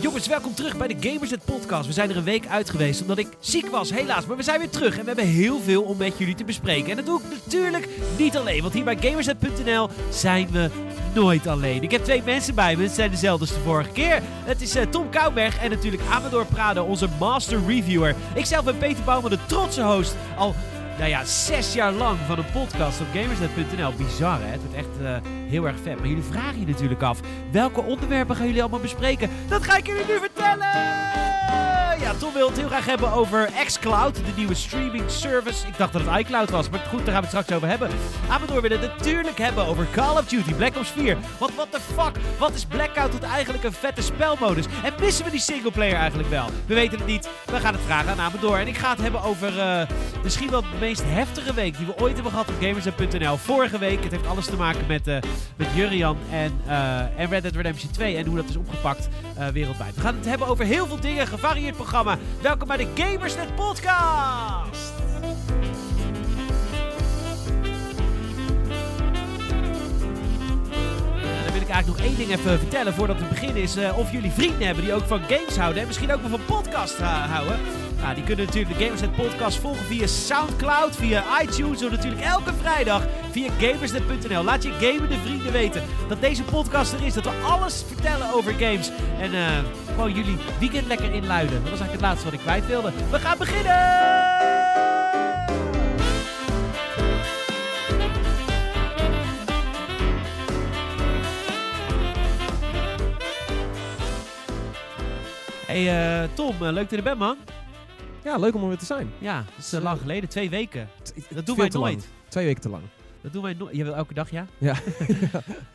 Jongens, welkom terug bij de Gamersnet Podcast. We zijn er een week uit geweest omdat ik ziek was, helaas. Maar we zijn weer terug en we hebben heel veel om met jullie te bespreken. En dat doe ik natuurlijk niet alleen, want hier bij Gamersnet.nl zijn we nooit alleen. Ik heb twee mensen bij me, het zijn dezelfde als de vorige keer. Het is eh, Tom Kouwberg en natuurlijk Amador Prado, onze master reviewer. Ikzelf ben Peter Bouwman, de trotse host. Al nou ja, zes jaar lang van een podcast op gamersnet.nl. Bizar hè, het wordt echt eh, heel erg vet. Maar jullie vragen je natuurlijk af, welke onderwerpen gaan jullie allemaal bespreken? Dat ga ik jullie nu vertellen! Ja, Tom wil het heel graag hebben over xCloud, de nieuwe streaming service. Ik dacht dat het iCloud was, maar goed, daar gaan we het straks over hebben. Amador wil het natuurlijk hebben over Call of Duty Black Ops 4. Want what the fuck, wat is Blackout tot eigenlijk een vette spelmodus? En missen we die singleplayer eigenlijk wel? We weten het niet, we gaan het vragen aan Amador. En ik ga het hebben over eh, misschien wel de meest heftige week die we ooit hebben gehad op Gamers.nl. Vorige week, het heeft alles te maken met, eh met Jurian en, eh, en Red Dead Redemption 2 en hoe dat is opgepakt wereldwijd. We gaan het hebben over heel veel dingen, gevarieerd programma. Welkom bij de Gamersnet Podcast! Wil ik eigenlijk nog één ding even vertellen voordat we beginnen. Is eh, of jullie vrienden hebben die ook van games houden. En misschien ook wel van podcast eh, houden. Nou, die kunnen natuurlijk de Gamersnet podcast volgen via Soundcloud, via iTunes. Of natuurlijk elke vrijdag via gamersnet.nl. Laat je gamende vrienden weten dat deze podcast er is. Dat we alles vertellen over games. En eh, gewoon jullie weekend lekker inluiden. Dat was eigenlijk het laatste wat ik kwijt wilde. We gaan beginnen! Hey eh, Tom, eh, leuk dat je er bent man. Ja, leuk om er weer te zijn. Ja, dat is eh, lang geleden. Twee weken. Dat doen wij nooit. lang. Twee weken te lang. Dat doen wij nooit. Je wil elke dag, ja? Ja.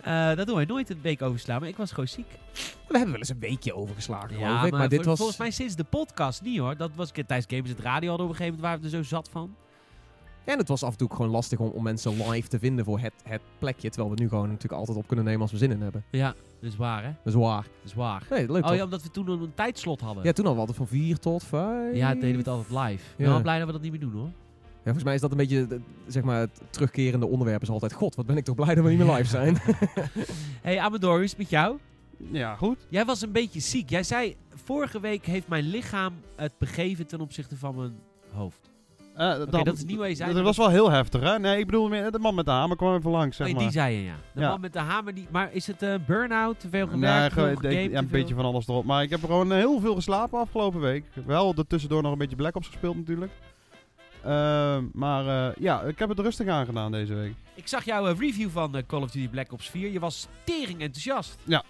Eh, dat doen wij nooit een week overslaan, maar ik was gewoon ziek. We hebben wel eens een weekje overgeslagen, geloof ik. Maar, dit vol- was... volgens mij sinds de podcast niet hoor. Dat was ik tijdens Games het Radio hadden op een gegeven moment waar we er zo zat van. En het was af en toe gewoon lastig om, om mensen live te vinden voor het, het plekje. Terwijl we nu gewoon natuurlijk altijd op kunnen nemen als we zin in hebben. Ja, dat is waar hè. Dat is waar. Dat is waar. Nee, leuk Oh toch? ja, omdat we toen een, een tijdslot hadden. Ja, toen hadden we altijd van 4 tot 5. Ja, deden we het altijd live. Ik ben Ja. wel blij dat we dat niet meer doen hoor. Ja, volgens mij is dat een beetje, zeg maar, het terugkerende onderwerp is altijd... God, wat ben ik toch blij dat we niet meer live zijn. Hey Amador, hoe is het met jou? Ja, goed. Jij was een beetje ziek. Jij zei, vorige week heeft mijn lichaam het begeven ten opzichte van mijn hoofd. Eh, Oké, dat is niet wat je zei, Dat was wel heel heftig, hè? Nee, ik bedoel, meer- de man met de hamer kwam even langs, zeg Oh, maar. die zei je, ja. De Ja. man met de hamer. Die, maar is het een burn-out? Te veel gewerkt? veel ik- ja, een beetje van alles erop. Maar ik heb gewoon heel veel geslapen afgelopen week. Wel er tussendoor nog een beetje Black Ops gespeeld natuurlijk. Ehm, maar eh, ja, ik heb het rustig aangedaan deze week. Ik zag jouw review van Call of Duty Black Ops 4. Je was tering enthousiast. Ja,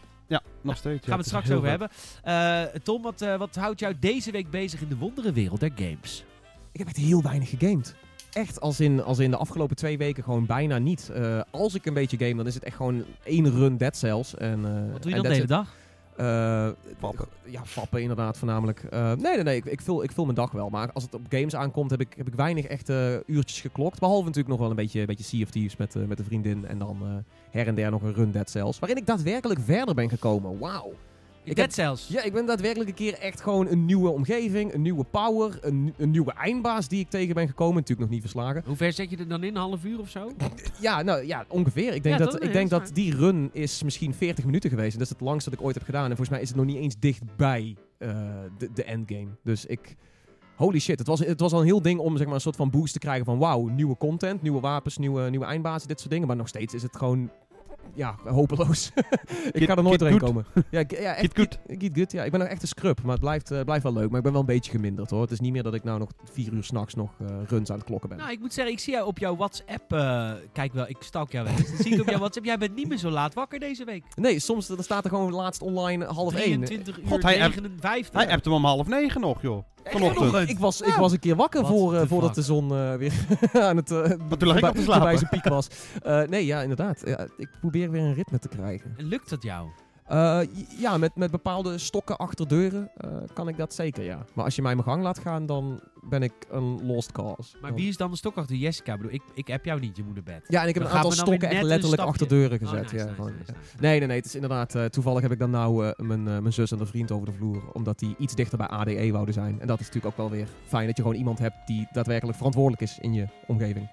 nog steeds. Gaan we het straks over hebben. Eh, Tom, wat, eh, wat houdt jou deze week bezig in de wonderenwereld der games? Ik heb echt heel weinig gegamed. Echt als in, als in de afgelopen twee weken gewoon bijna niet. Eh, als ik een beetje game, dan is het echt gewoon één run Dead Cells. En, eh, Wat doe je dan en de hele dag? Eh, Fappen. Ja, fappen inderdaad voornamelijk. Eh, nee, nee, nee. Ik, ik, vul, ik vul mijn dag wel. Maar als het op games aankomt, heb ik, heb ik weinig echte uurtjes geklokt. Behalve natuurlijk nog wel een beetje, een beetje Sea of Thieves met, eh, met een vriendin. En dan eh, her en der nog een run Dead Cells. Waarin ik daadwerkelijk verder ben gekomen. Wauw. Ik Cells. Ja, ik ben daadwerkelijk een keer echt gewoon een nieuwe omgeving. Een nieuwe power. Een, een nieuwe eindbaas die ik tegen ben gekomen. Natuurlijk nog niet verslagen. Hoe ver zet je er dan in? Een half uur of zo? Ja, nou ja, ongeveer. Ik denk, Ja, dat, ik Nee, denk dat die run is misschien 40 minuten geweest. En dat is het langste dat ik ooit heb gedaan. En volgens mij is het nog niet eens dichtbij eh de, de endgame. Dus ik... Holy shit, het was, het was al een heel ding om zeg maar, een soort van boost te krijgen van... Wauw, nieuwe content, nieuwe wapens, nieuwe, nieuwe eindbazen, dit soort dingen. Maar nog steeds is het gewoon... Ja, hopeloos. ik ga er nooit doorheen good. komen. Ja, ik- ja, echt, Kid good. Kid good, ja. Ik ben nog echt een scrub, maar het blijft, eh, blijft wel leuk. Maar ik ben wel een beetje geminderd hoor. Het is niet meer dat ik nou nog vier uur s'nachts nog eh, runs aan het klokken ben. Nou, ik moet zeggen, ik zie jou op jouw WhatsApp. eh, kijk wel, ik stalk jou wel eens. Dan zie ik op jouw WhatsApp. Jij bent niet meer zo laat wakker deze week. Nee, soms dan staat er gewoon laatst online half één. 23 uur God, hij appt- 59. Hij appt hem om half negen nog, joh. Vanochtend. Ik was, ik Ja. was een keer wakker voor, eh, voordat fuck? de zon eh, weer aan het... eh, Maar toen lag ik op te slapen. voorbij zijn piek was. Eh, nee, ja, inderdaad. Ja, ik probeer weer een ritme te krijgen. En lukt dat jou? Eh, ja, met, met bepaalde stokken achter deuren eh, kan ik dat zeker, ja. Maar als je mij mijn gang laat gaan, dan ben ik een lost cause. Maar Dan- wie is dan de stok achter Jessica? Ik bedoel, ik, ik heb jou niet, je moederbed. Ja, en ik heb Dan een aantal stokken echt een letterlijk achter deuren Oh, gezet. nice, ja, nice, gewoon, nice, ja. Nee, nee, nee. Het is inderdaad... eh, toevallig heb ik dan nou mijn, mijn zus en haar vriend over de vloer. Omdat die iets dichter bij ADE wouden zijn. En dat is natuurlijk ook wel weer fijn. Dat je gewoon iemand hebt die daadwerkelijk verantwoordelijk is in je omgeving.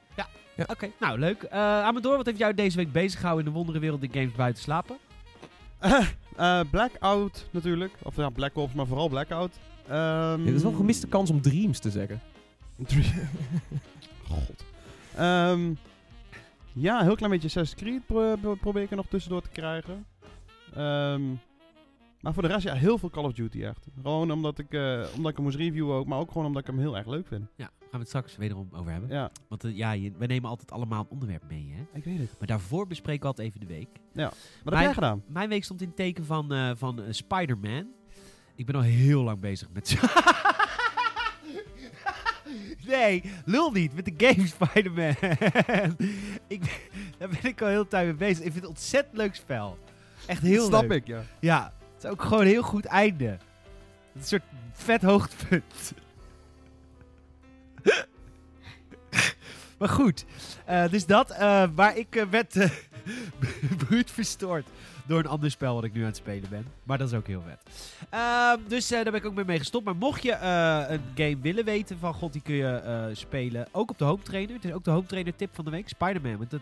Oké, nou leuk. Amador, wat heeft jou deze week bezig gehouden in de wonderenwereld de games buiten slapen? Eh, Blackout natuurlijk. Of ja, Black Ops, maar vooral Blackout. Ehm Dit is wel een gemiste kans om Dreams te zeggen. God. Ehm, ja, een heel klein beetje Assassin's Creed pro- pro- probeer ik er nog tussendoor te krijgen. Ehm, maar voor de rest, ja, heel veel Call of Duty echt. Gewoon omdat ik, eh, omdat ik hem moest reviewen ook, maar ook gewoon omdat ik hem heel erg leuk vind. Ja, gaan we het straks wederom over hebben. Ja, Want eh, ja, we nemen altijd allemaal een onderwerp mee, hè? ik weet het. Maar daarvoor bespreken we altijd even de week. Wat heb Mijn- jij gedaan? Mijn week stond in het teken van, eh, van Spider-Man. Ik ben al heel lang bezig met... nee, lul niet. Met de game Spider-Man. ik, ben- daar ben ik al heel tijd mee bezig. Ik vind het een ontzettend leuk spel. Echt heel Snap leuk. ik, ja. Ja, het is ook gewoon een heel goed einde. Een soort vet hoogtepunt. maar goed, eh, dus dat. eh maar ik eh, werd bruut verstoord door een ander spel wat ik nu aan het spelen ben. Maar dat is ook heel vet. Ehm, dus eh, daar ben ik ook mee mee gestopt. Maar mocht je eh, een game willen weten van god, die kun je eh, spelen. Ook op de home trainer. Het is ook de home trainer tip van de week. Spider-Man. Want dat,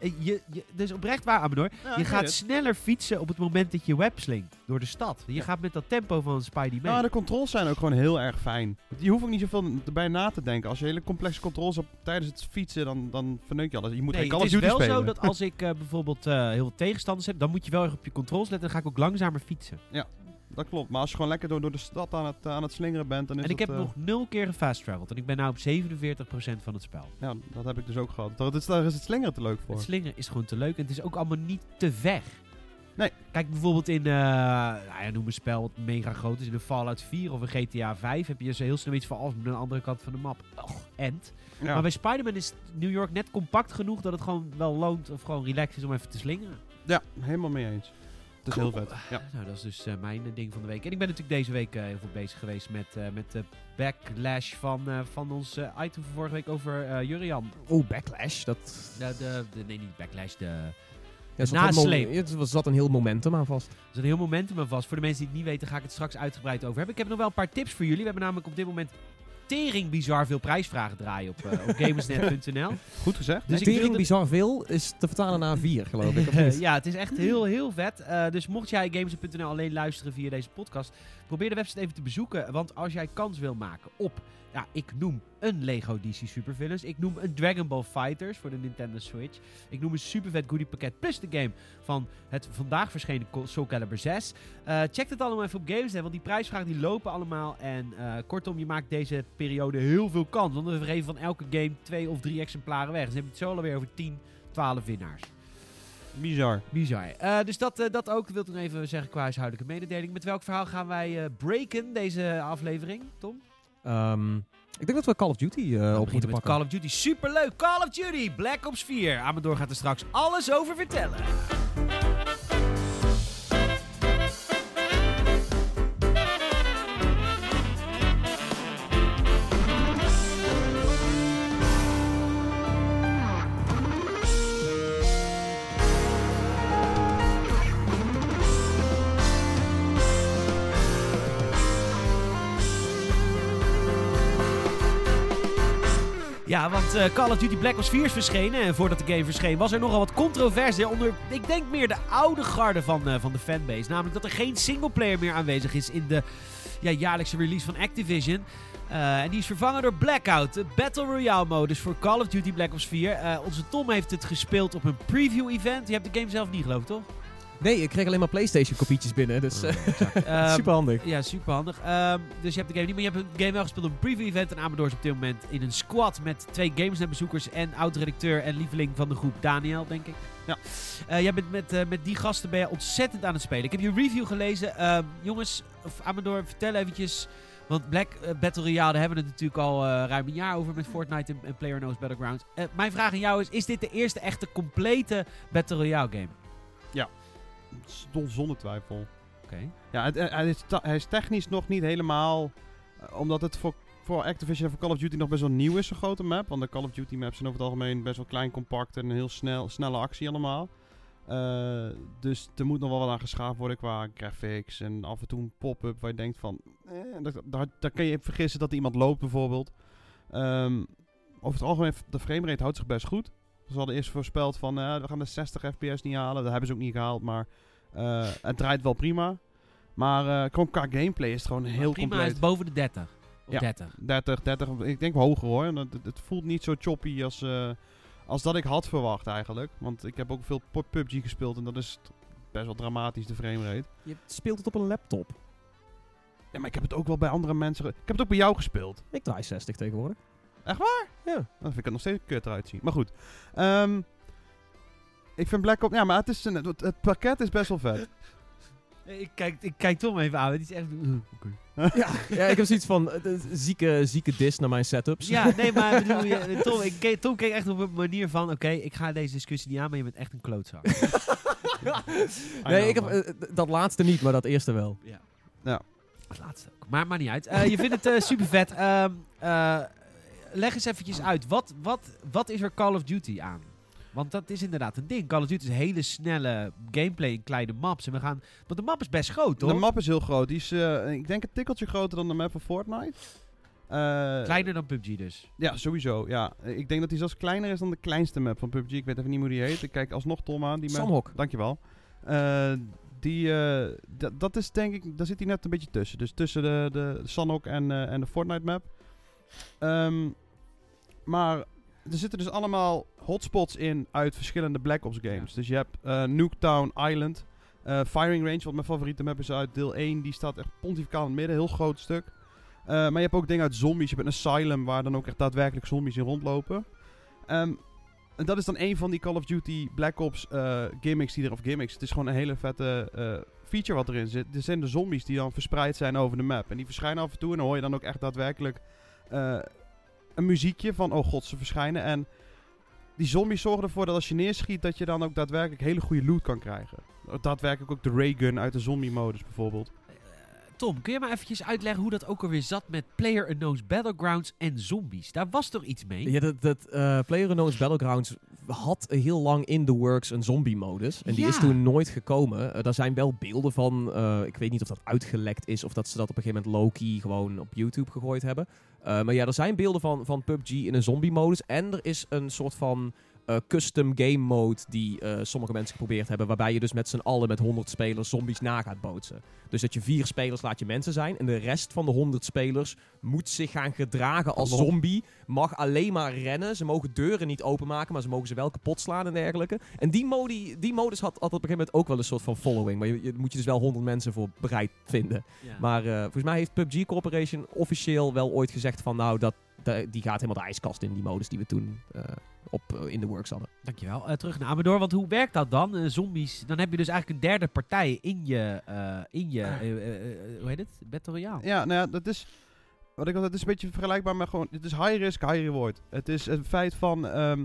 je, je, dat is oprecht waar, Amador. je gaat sneller fietsen op het moment dat je web slinkt door de stad. Je Ja. gaat met dat tempo van Spidey mee. Nou, de controls zijn ook gewoon heel erg fijn. Je hoeft ook niet zoveel erbij na te denken. Als je hele complexe controls hebt tijdens het fietsen, dan, dan verneuk je alles. Je moet nee, geen Call het of is wel spelen. zo dat als ik bijvoorbeeld heel veel tegenstanders heb, dan moet je wel erg op je controls letten. Dan ga ik ook langzamer fietsen. Dat klopt. Maar als je gewoon lekker door, door de stad aan het, aan het slingeren bent, dan is en ik heb eh, nog nul keer gefast traveled. En ik ben nu op 47% van het spel. Ja, dat heb ik dus ook gehad. Daar is, daar is het slingeren te leuk voor. Het slingeren is gewoon te leuk en het is ook allemaal niet te ver. Nee. Kijk bijvoorbeeld in, eh nou ja, noem een spel wat mega groot is, in een Fallout 4 of een GTA 5 heb je zo heel snel iets van, als aan de andere kant van de map. Och, end. Ja. Maar bij Spider-Man is New York net compact genoeg dat het gewoon wel loont of gewoon relaxed is om even te slingeren. Ja, helemaal mee eens. Het is Cool. heel vet. Ja. Nou, dat is dus eh, mijn eh, ding van de week. En ik ben natuurlijk deze week eh, heel veel bezig geweest met, eh, met de backlash van, eh, van ons item van vorige week over eh Jurian. Oh, Backlash. Dat, De, de, de, nee, niet backlash, de... ja, er zat Nasleep. er zat een heel momentum aan vast. Er is een heel momentum aan vast. Voor de mensen die het niet weten, ga ik het straks uitgebreid over hebben. Ik heb nog wel een paar tips voor jullie. We hebben namelijk op dit moment tering bizar veel prijsvragen draaien op, eh, op gamersnet.nl. Goed gezegd. Dus Tering wilde- bizar veel is te vertalen naar 4, geloof ik. of niet? ja, het is echt heel, heel vet. Eh, dus mocht jij Gamers.nl alleen luisteren via deze podcast, probeer de website even te bezoeken. Want als jij kans wil maken op, ja, ik noem een Lego DC Supervillains. Ik noem een Dragon Ball Fighters voor de Nintendo Switch. Ik noem een supervet goodie pakket plus de game van het vandaag verschenen Soul Calibur 6. Eh, check het allemaal even op Gamesnet, want die prijsvragen die lopen allemaal. En eh, kortom, je maakt deze periode heel veel kans. Want we geven van elke game twee of drie exemplaren weg. Dus dan heb je het zo alweer over 10, 12 winnaars. Bizar. Bizar. Eh, dus dat, eh, dat ook. Wil ik nog even zeggen qua huishoudelijke mededeling. Met welk verhaal gaan wij eh, breken deze aflevering, Tom? Ehm, ik denk dat we Call of Duty eh, op moeten pakken. Call of Duty. Superleuk. Call of Duty. Black Ops 4. Amador gaat er straks alles over vertellen. Ja, want eh, Call of Duty Black Ops 4 is verschenen. En voordat de game verscheen was er nogal wat controverse onder, ik denk meer de oude garde van, eh, van de fanbase. Namelijk dat er geen singleplayer meer aanwezig is in de ja, jaarlijkse release van Activision. Eh, en die is vervangen door Blackout, de Battle Royale modus voor Call of Duty Black Ops 4. Eh, onze Tom heeft het gespeeld op een preview event. Je hebt de game zelf niet geloof ik, toch? Nee, ik kreeg alleen maar PlayStation kopietjes binnen, dus eh, Ehm, super handig. Ja, super handig. dus je hebt de game niet, maar je hebt de game wel gespeeld op een preview-event. En Amador is op dit moment in een squad met twee Gamersnet-bezoekers en oud-redacteur en lieveling van de groep Daniel, denk ik. Ja. Eh, jij bent met, eh, met die gasten ben je ontzettend aan het spelen. Ik heb je review gelezen. Ehm, jongens, of Amador, vertel eventjes... Want Black eh, Battle Royale, daar hebben we het natuurlijk al eh, ruim een jaar over met Fortnite en, en PlayerUnknown's Battlegrounds. Eh, mijn vraag aan jou is, is dit de eerste echte complete Battle Royale game? Stond zonder twijfel. Oké. Ja, het, eh, hij, is hij is technisch nog niet helemaal... eh, omdat het voor, voor Activision en voor Call of Duty nog best wel nieuw is, zo'n grote map. Want de Call of Duty maps zijn over het algemeen best wel klein, compact en heel snel, snelle actie allemaal. Eh, dus er moet nog wel wat aan geschaafd worden qua graphics en af en toe een pop-up waar je denkt van... Eh, daar, daar kun je vergissen dat iemand loopt bijvoorbeeld. Ehm, over het algemeen, de framerate houdt zich best goed. Ze hadden eerst voorspeld van, eh, we gaan de 60 fps niet halen. Dat hebben ze ook niet gehaald, maar... Eh, het draait wel prima. Maar eh, gewoon qua gameplay is het gewoon heel Prima compleet. is boven de 30. Of Ja. 30. 30, 30, ik denk hoger hoor. En Het, het voelt niet zo choppy als, eh, als dat ik had verwacht eigenlijk. Want ik heb ook veel pu- PUBG gespeeld en dat is best wel dramatisch, de framerate. Je speelt het op een laptop. Ja, maar ik heb het ook wel bij andere mensen... Ik heb het ook bij jou gespeeld. Ik draai 60 tegenwoordig. Echt waar? Ja. Dan vind ik het nog steeds kut eruit zien. Maar goed. Ehm, ik vind Black Ops... Ja, maar het, is een, het, het pakket is best wel vet. Ik kijk, ik kijk Tom even aan. Het is echt... ja. ja, ik heb zoiets van eh, de zieke, zieke dis naar mijn setups. Ja, nee, maar bedoel je, Tom, ik, keek- Tom keek echt op een manier van... Oké, ik ga deze discussie niet aan, maar je bent echt een klootzak. nee, ik heb eh, dat laatste niet, maar dat eerste wel. ja. Ja. Het laatste ook. Maar maakt niet uit. Eh, je vindt het super vet. Leg eens eventjes uit. Wat, wat, wat is er Call of Duty aan? Want dat is inderdaad een ding. Call of Duty is hele snelle gameplay in kleine maps. En we gaan... Want de map is best groot, toch? De map is heel groot. Die is, eh, ik denk, een tikkeltje groter dan de map van Fortnite. Eh, Kleiner dan PUBG dus. Ja, sowieso. Ja. Ik denk dat die zelfs kleiner is dan de kleinste map van PUBG. Ik weet even niet hoe die heet. Ik kijk alsnog Tom aan. Die map. Samhok. Dankjewel. Eh die, eh, d- dat is denk ik, daar zit hij net een beetje tussen. Dus tussen de, de Sanhok en, eh, en de Fortnite map. Ehm, maar er zitten dus allemaal hotspots in uit verschillende Black Ops games. Dus je hebt eh, Nuketown Island, eh, Firing Range, wat mijn favoriete map is uit deel 1. Die staat echt pontificaal in het midden, heel groot stuk. Eh, maar je hebt ook dingen uit zombies. Je hebt een asylum waar dan ook echt daadwerkelijk zombies in rondlopen. Ehm, en dat is dan een van die Call of Duty Black Ops gimmicks die er, of gimmicks. Het is gewoon een hele vette feature wat erin zit. Er zijn de zombies die dan verspreid zijn over de map. En die verschijnen af en toe en dan hoor je dan ook echt daadwerkelijk een muziekje van, oh god, ze verschijnen. En die zombies zorgen ervoor dat als je neerschiet, dat je dan ook daadwerkelijk hele goede loot kan krijgen. Daadwerkelijk ook de raygun uit de zombie-modus bijvoorbeeld. Tom, kun je maar eventjes uitleggen hoe dat ook alweer zat met Player Unknown's Battlegrounds en zombies? Daar was toch iets mee? Ja, dat, dat eh PlayerUnknown's Battlegrounds had heel lang in the works een zombie-modus. En die Ja. is toen nooit gekomen. Eh, daar zijn wel beelden van. eh, ik weet niet of dat uitgelekt is of dat ze dat op een gegeven moment low-key gewoon op YouTube gegooid hebben. Eh, maar ja, er zijn beelden van, van PUBG in een zombie-modus. En er is een soort van eh, custom game mode die eh, sommige mensen geprobeerd hebben. Waarbij je dus met z'n allen met 100 spelers zombies na gaat bootsen. Dus dat je vier spelers laat je mensen zijn. En de rest van de 100 spelers moet zich gaan gedragen als zombie. Mag alleen maar rennen. Ze mogen deuren niet openmaken, maar ze mogen ze wel kapot slaan en dergelijke. En die, modi, die modus had, had op een gegeven moment ook wel een soort van following. Maar je, je moet je dus wel 100 mensen voor bereid vinden. Ja. Maar eh, volgens mij heeft PUBG Corporation officieel wel ooit gezegd van nou, dat, die gaat helemaal de ijskast in, die modus die we toen eh, op, eh, in de works hadden. Dankjewel. Eh, terug naar Amador, want hoe werkt dat dan? Zombies, dan heb je dus eigenlijk een derde partij in je, eh, in je eh, hoe heet het? Battle Royale. Ja, nou ja, dat is. Wat ik al zei, het is een beetje vergelijkbaar met gewoon. Het is high risk, high reward. Het is het feit van. ehm,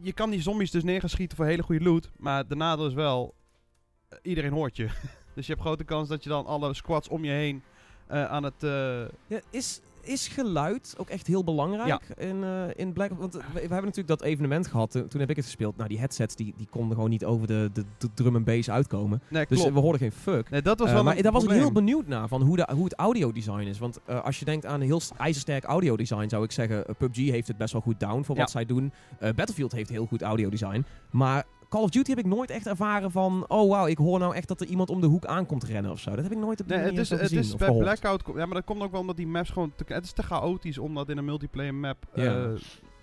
je kan die zombies dus neer gaan schieten voor hele goede loot. Maar de nadeel is wel. iedereen hoort je. dus je hebt grote kans dat je dan alle squads om je heen. eh, aan het. eh, Ja, is, is geluid ook echt heel belangrijk in, eh, in Black? Want eh, we, we hebben natuurlijk dat evenement gehad. eh, toen heb ik het gespeeld. Nou, die headsets die, die konden gewoon niet over de, de, de drum en bass uitkomen. nee, Dus we hoorden geen fuck. nee, dat was wel maar daar was ik heel benieuwd naar, van hoe, de, hoe het audiodesign is. Want als je denkt aan een heel st- ijzersterk audiodesign, zou ik zeggen, PUBG heeft het best wel goed down voor wat zij doen. Battlefield heeft heel goed audiodesign. Maar Call of Duty heb ik nooit echt ervaren van, oh wauw, ik hoor nou echt dat er iemand om de hoek aankomt rennen of zo. Dat heb ik nooit op die Nee, het is, het gezien is bij gehoord. Blackout. ko- Ja, maar dat komt ook wel omdat die maps gewoon. Te, het is te chaotisch om dat in een multiplayer map eh,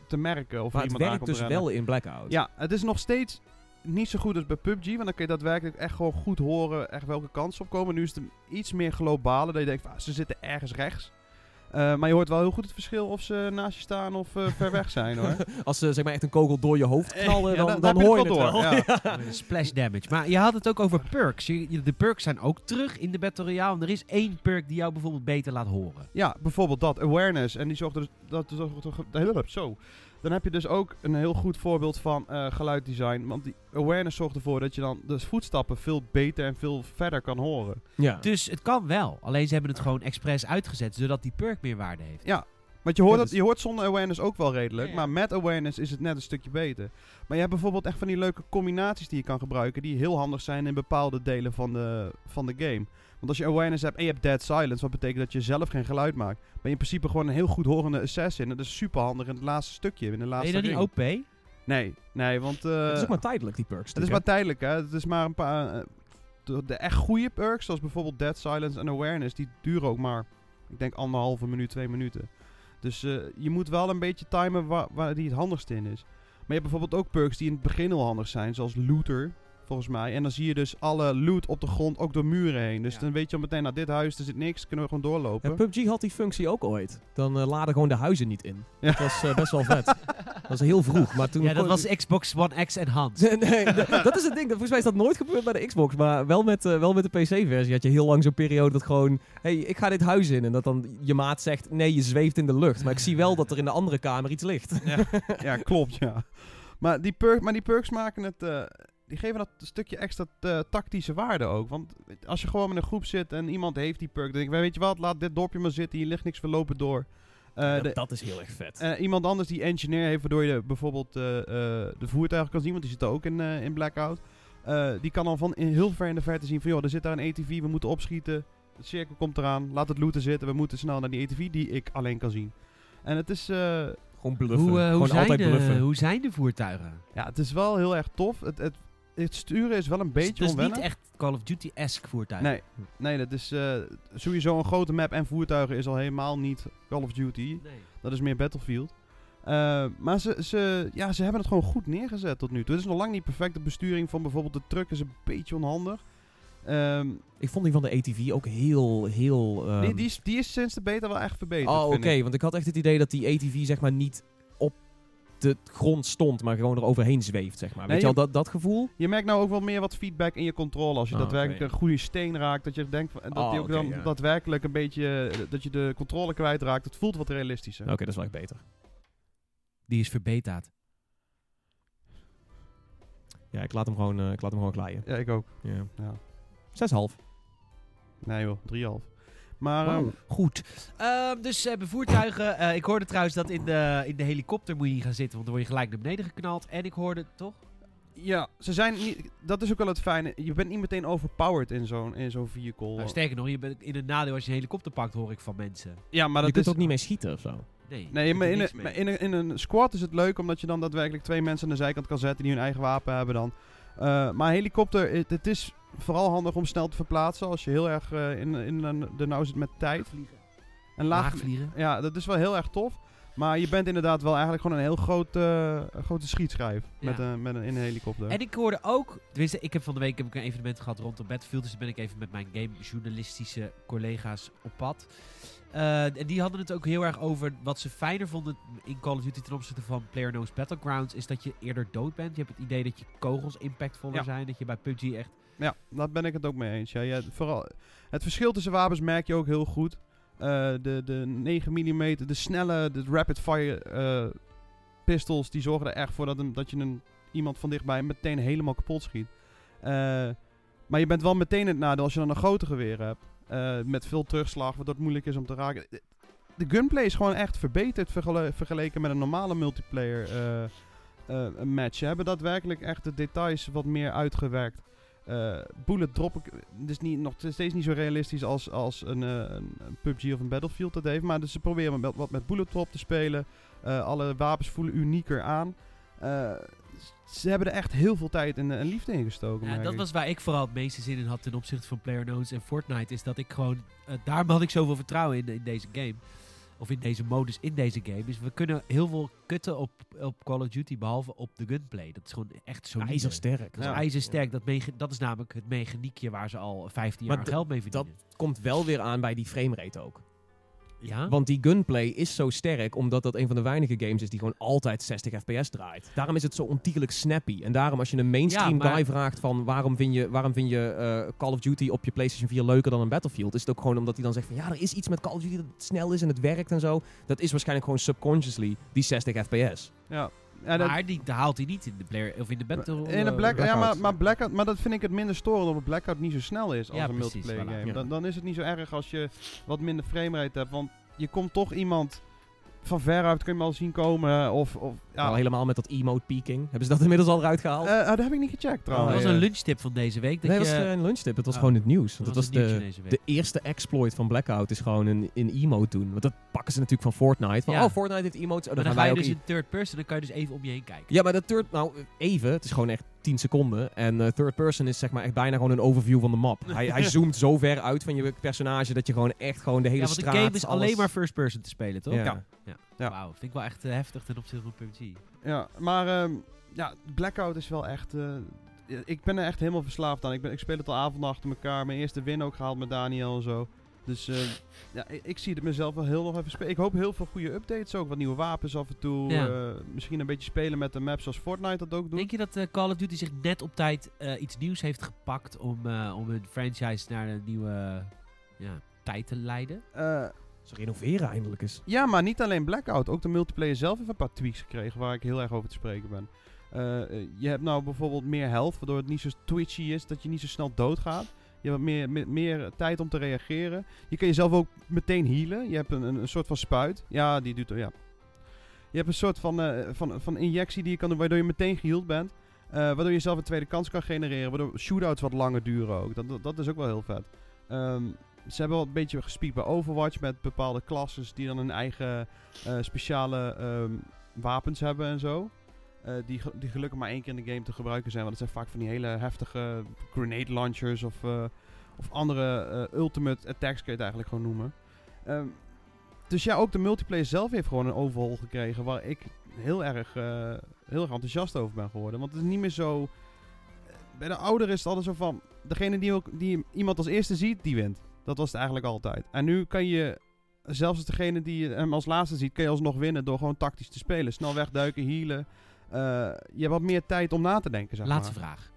te merken. Of Maar er het iemand werkt dus rennen. wel in Blackout. Ja, het is nog steeds niet zo goed als bij PUBG. Want dan kun je daadwerkelijk echt gewoon goed horen echt welke kansen opkomen. Nu is het iets meer globale. Dat je denkt, van, ah, ze zitten ergens rechts. Eh, maar je hoort wel heel goed het verschil of ze naast je staan of eh, ver weg zijn hoor. Als ze zeg maar echt een kogel door je hoofd knallen, Ja, dan, dan- hoor je het wel door, ja. Splash damage. Maar je had het ook over perks. De perks zijn ook terug in de Battle Royale. En er is één perk die jou bijvoorbeeld beter laat horen. Ja, bijvoorbeeld dat, awareness. En die zorgt er dus, dat, zorgt er- zo. Dan heb je dus ook een heel goed voorbeeld van eh, geluiddesign. Want die awareness zorgt ervoor dat je dan de voetstappen veel beter en veel verder kan horen. Ja. Dus het kan wel. Alleen ze hebben het gewoon expres uitgezet, zodat die perk meer waarde heeft. Ja, want je hoort, het, dus- je hoort zonder awareness ook wel redelijk. Ja, ja. Maar met awareness is het net een stukje beter. Maar je hebt bijvoorbeeld echt van die leuke combinaties die je kan gebruiken. Die heel handig zijn in bepaalde delen van de, van de game. Want als je awareness hebt en je hebt dead silence. Wat betekent dat je zelf geen geluid maakt. Ben je in principe gewoon een heel goed horende assassin. Dat is super handig in het laatste stukje. In de Ben laatste je dan niet. OP? Nee, Nee, want... eh, het is ook maar tijdelijk, die perks. het is maar tijdelijk, hè. Het is maar een paar... eh, de, de echt goede perks, zoals bijvoorbeeld Dead Silence en Awareness, die duren ook maar, ik denk, anderhalve minuut, twee minuten. Dus eh, je moet wel een beetje timen waar, waar die het handigst in is. Maar je hebt bijvoorbeeld ook perks die in het begin al handig zijn, zoals Looter, volgens mij. En dan zie je dus alle loot op de grond ook door muren heen. Dus Ja. dan weet je al meteen, nou dit huis, er zit niks, kunnen we gewoon doorlopen. Ja, PUBG had die functie ook ooit. Dan eh, laden gewoon de huizen niet in. Ja. Dat was eh, best wel vet. dat was heel vroeg, maar toen... Ja, dat was Xbox One X Enhanced. nee, d- dat is het ding. Volgens mij is dat nooit gebeurd bij de Xbox. Maar wel met, eh, wel met de PC-versie had je heel lang zo'n periode dat gewoon... hey, ik ga dit huis in. En dat dan je maat zegt... Nee, je zweeft in de lucht. Maar ik zie wel dat er in de andere kamer iets ligt. ja, klopt, ja. Maar die, perk, maar die perks maken het... eh, die geven dat een stukje extra eh, tactische waarde ook. Want als je gewoon met een groep zit en iemand heeft die perk... dan denk ik, weet je wat, laat dit dorpje maar zitten. Hier ligt niks, we lopen door. Eh, dat, de- dat is heel erg vet. eh, iemand anders die engineer heeft, waardoor je bijvoorbeeld eh, eh, de voertuigen kan zien, want die zitten ook in, eh, in Blackout. Eh, die kan dan van in heel ver in de verte zien van, joh, er zit daar een ATV, we moeten opschieten. Het cirkel komt eraan, laat het looten zitten, we moeten snel naar die ATV die ik alleen kan zien. En het is, eh, gewoon bluffen. Hoe, hoe, gewoon zijn altijd de, bluffen. hoe zijn de voertuigen? ja, het is wel heel erg tof. Het, het, het sturen is wel een beetje dus onwennig. niet echt Call of Duty-esque voertuigen. Nee, nee, dat is eh, sowieso een grote map en voertuigen is al helemaal niet Call of Duty. Nee. Dat is meer Battlefield. Eh, maar ze, ze, ja, ze hebben het gewoon goed neergezet tot nu toe. Het is nog lang niet perfect. De besturing van bijvoorbeeld de truck is een beetje onhandig. Ehm, Ik vond die van de ATV ook heel, heel... ehm, die, die, is, die is sinds de beta wel echt verbeterd. oh, oké. Want ik had echt het idee dat die ATV zeg maar niet de grond stond, maar gewoon er overheen zweeft, zeg maar. Nee, Weet je je- al, dat, dat gevoel? Je merkt nou ook wel meer wat feedback in je controle. Als je Ah, daadwerkelijk een goede steen raakt. Dat je denkt van- dat Oh, die ook dan ja. daadwerkelijk een beetje. dat je de controle kwijtraakt. Het voelt wat realistischer. Oké, dat is wel echt beter. Die is verbeterd. Ja, ik laat hem gewoon, eh, ik laat hem gewoon glijden. Ja, ik ook. Ja. Ja. 6,5. Nee joh, 3,5. Maar Wow. ehm, Goed. Ehm, dus ze hebben voertuigen. Eh, ik hoorde trouwens dat in de, in de helikopter moet je niet gaan zitten, want dan word je gelijk naar beneden geknald. En ik hoorde, toch? ja, ze zijn niet. Dat is ook wel het fijne. Je bent niet meteen overpowered in zo'n in zo'n vehicle. Nou, sterker nog, je bent in een nadeel als je een helikopter pakt, hoor ik van mensen. ja, maar je dat kunt is ook niet mee schieten of zo. Nee, Nee, maar in een, in, een, in een squad is het leuk omdat je dan daadwerkelijk twee mensen aan de zijkant kan zetten die hun eigen wapen hebben dan. Eh, maar helikopter, het, het is vooral handig om snel te verplaatsen als je heel erg eh, in, in de nauw zit met tijd. En laag, Laag vliegen. Ja, dat is wel heel erg tof. Maar je bent inderdaad wel eigenlijk gewoon een heel groot, eh, grote schietschijf met een, met een, in een helikopter. En ik hoorde ook, tenminste, ik heb van de week heb ik een evenement gehad rondom Battlefield, dus dan ben ik even met mijn gamejournalistische collega's op pad. Eh, en die hadden het ook heel erg over wat ze fijner vonden in Call of Duty ten opzichte van PlayerUnknown's Battlegrounds, is dat je eerder dood bent. Je hebt het idee dat je kogels impactvoller Ja. zijn, dat je bij PUBG echt... Ja, daar ben ik het ook mee eens. Ja, ja, vooral, het verschil tussen wapens merk je ook heel goed. Eh, de, de 9 mm, de snelle, de rapid fire eh, pistols, die zorgen er echt voor dat, een, dat je een, iemand van dichtbij meteen helemaal kapot schiet. Maar je bent wel meteen het nadeel als je dan een grote geweer hebt. Eh, met veel terugslag, waardoor het moeilijk is om te raken. De- gunplay is gewoon echt verbeterd vergele- vergeleken met een normale multiplayer eh, eh, match. Ze hebben daadwerkelijk echt de details wat meer uitgewerkt. Bullet drop, is niet, nog steeds niet zo realistisch als, als een, een, PUBG of een Battlefield dat heeft. Maar dus ze proberen wat met bullet drop te spelen. Alle wapens voelen unieker aan. Ze hebben er echt heel veel tijd en, en liefde in gestoken. Ja, dat ik. was waar ik vooral het meeste zin in had ten opzichte van PlayerUnknown's en Fortnite, is dat ik gewoon, eh, daarom had ik zoveel vertrouwen in, in deze game. Of in deze modus in deze game. Is we kunnen heel veel kutten op, op Call of Duty, behalve op de gunplay. Dat is gewoon echt zo IJzersterk. Dat is Ja. ijzersterk. Dat, mege- dat is namelijk het mechaniekje waar ze al 15 jaar Maar geld mee verdienen. Komt wel weer aan bij die framerate ook. Ja? Want die gunplay is zo sterk, omdat dat een van de weinige games is die gewoon altijd 60 fps draait. Daarom is het zo ontiegelijk snappy. En daarom als je een mainstream Ja, maar- guy vraagt van waarom vind je, waarom vind je eh, Call of Duty op je PlayStation 4 leuker dan een Battlefield, is het ook gewoon omdat hij dan zegt van ja, er is iets met Call of Duty dat snel is en het werkt en zo. Dat is waarschijnlijk gewoon subconsciously die 60 fps. Ja. Ja, dat- maar die haalt hij niet in de player of in de battle. in een eh, black, ja, maar, Blackout. maar, Blackout, maar dat vind ik het minder storend omdat Blackout niet zo snel is als Ja, een precies, multiplayer voilà. game. Ja. Dan, dan is het niet zo erg als je wat minder framerate hebt. Want je komt toch iemand van veruit kun je hem al zien komen. Of, of ja, Al helemaal met dat emote peaking. Hebben ze dat inmiddels al eruit gehaald? Eh, oh, dat heb ik niet gecheckt Dat trouwens. was ja. een lunchtip van deze week. Dat nee, dat je, was geen lunchtip. Het was Oh. gewoon het nieuws. Want dat dat was de, de eerste exploit van Blackout is gewoon een, een emote doen. Want dat pakken ze natuurlijk van Fortnite. Van, Ja. oh, Fortnite heeft emotes. Oh, Maar dan dan gaan ga wij je ook dus in third person, dan kan je dus even om je heen kijken. Ja, maar dat third... Nou, even. Het is gewoon echt 10 seconden. En eh, third person is zeg maar echt bijna gewoon een overview van de map. hij, hij zoomt zo ver uit van je personage dat je gewoon echt gewoon de hele Ja, want de straat... game is alles- alleen maar first person te spelen, toch? Ja. Ja. Ja. Wauw, vind ik wel echt eh, heftig ten opzichte van PUBG. Ja, maar ehm, ja, Blackout is wel echt... eh, ik ben er echt helemaal verslaafd aan. Ik, ben, ik speel het al avonden achter elkaar. Mijn eerste win ook gehaald met Daniel en zo. Dus eh, ja, ik, ik zie het mezelf wel heel nog even spelen. Ik hoop heel veel goede updates ook. Wat nieuwe wapens af en toe. Ja. eh, misschien een beetje spelen met de maps zoals Fortnite dat ook doet. Denk je dat eh, Call of Duty zich net op tijd eh, iets nieuws heeft gepakt om, eh, om hun franchise naar een nieuwe ja, tijd te leiden? Eh, Ze renoveren eindelijk eens. ja, maar niet alleen Blackout. Ook de multiplayer zelf heeft een paar tweaks gekregen waar ik heel erg over te spreken ben. Je hebt nou bijvoorbeeld meer health, waardoor het niet zo twitchy is, dat je niet zo snel doodgaat. Je hebt meer, meer, meer tijd om te reageren. Je kan jezelf ook meteen healen. Je hebt een, een, een soort van spuit. Ja, die doet ja. Je hebt een soort van, eh, van, van injectie die je kan doen, waardoor je meteen geheeld bent. Eh, waardoor je zelf een tweede kans kan genereren. Waardoor shootouts wat langer duren ook. Dat, dat, is ook wel heel vet. Ehm, ze hebben wel een beetje gespiekt bij Overwatch met bepaalde klasses die dan een eigen eh, speciale ehm, wapens hebben en zo. Eh, die, die gelukkig maar één keer in de game te gebruiken zijn. Want het zijn vaak van die hele heftige grenade launchers of, eh, of andere eh, ultimate attacks kun je het eigenlijk gewoon noemen. Ehm, dus ja, ook de multiplayer zelf heeft gewoon een overhaul gekregen waar ik heel erg, heel erg enthousiast over ben geworden. Want het is niet meer zo... Bij de ouder is het altijd zo van... Degene die, ook, die iemand als eerste ziet, die wint. Dat was het eigenlijk altijd. En nu kan je, zelfs degene die hem als laatste ziet, kan je alsnog winnen door gewoon tactisch te spelen. Snel wegduiken, healen. Eh, je hebt wat meer tijd om na te denken, zeg Laatste maar. vraag.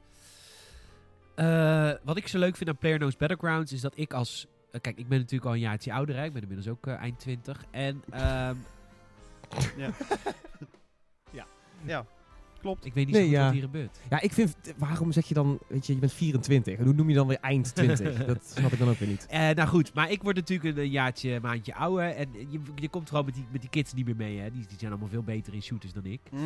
Eh, wat ik zo leuk vind aan PlayerUnknown's Battlegrounds is dat ik als... eh, kijk, ik ben natuurlijk al een jaartje ouder. Hè? Ik ben inmiddels ook eind 20. En ehm, Ja. ja. ja, klopt. ik weet niet Nee, zo goed ja. wat hier gebeurt. Ja, ik vind... Waarom zeg je dan... Weet je, je bent 24. En hoe noem je dan weer eind 20? dat snap ik dan ook weer niet. Eh, nou goed, maar ik word natuurlijk een, een jaartje, maandje ouder. En je, je komt gewoon met die, met die kids niet meer mee. Hè? Die, die zijn allemaal veel beter in shooters dan ik. Mhm.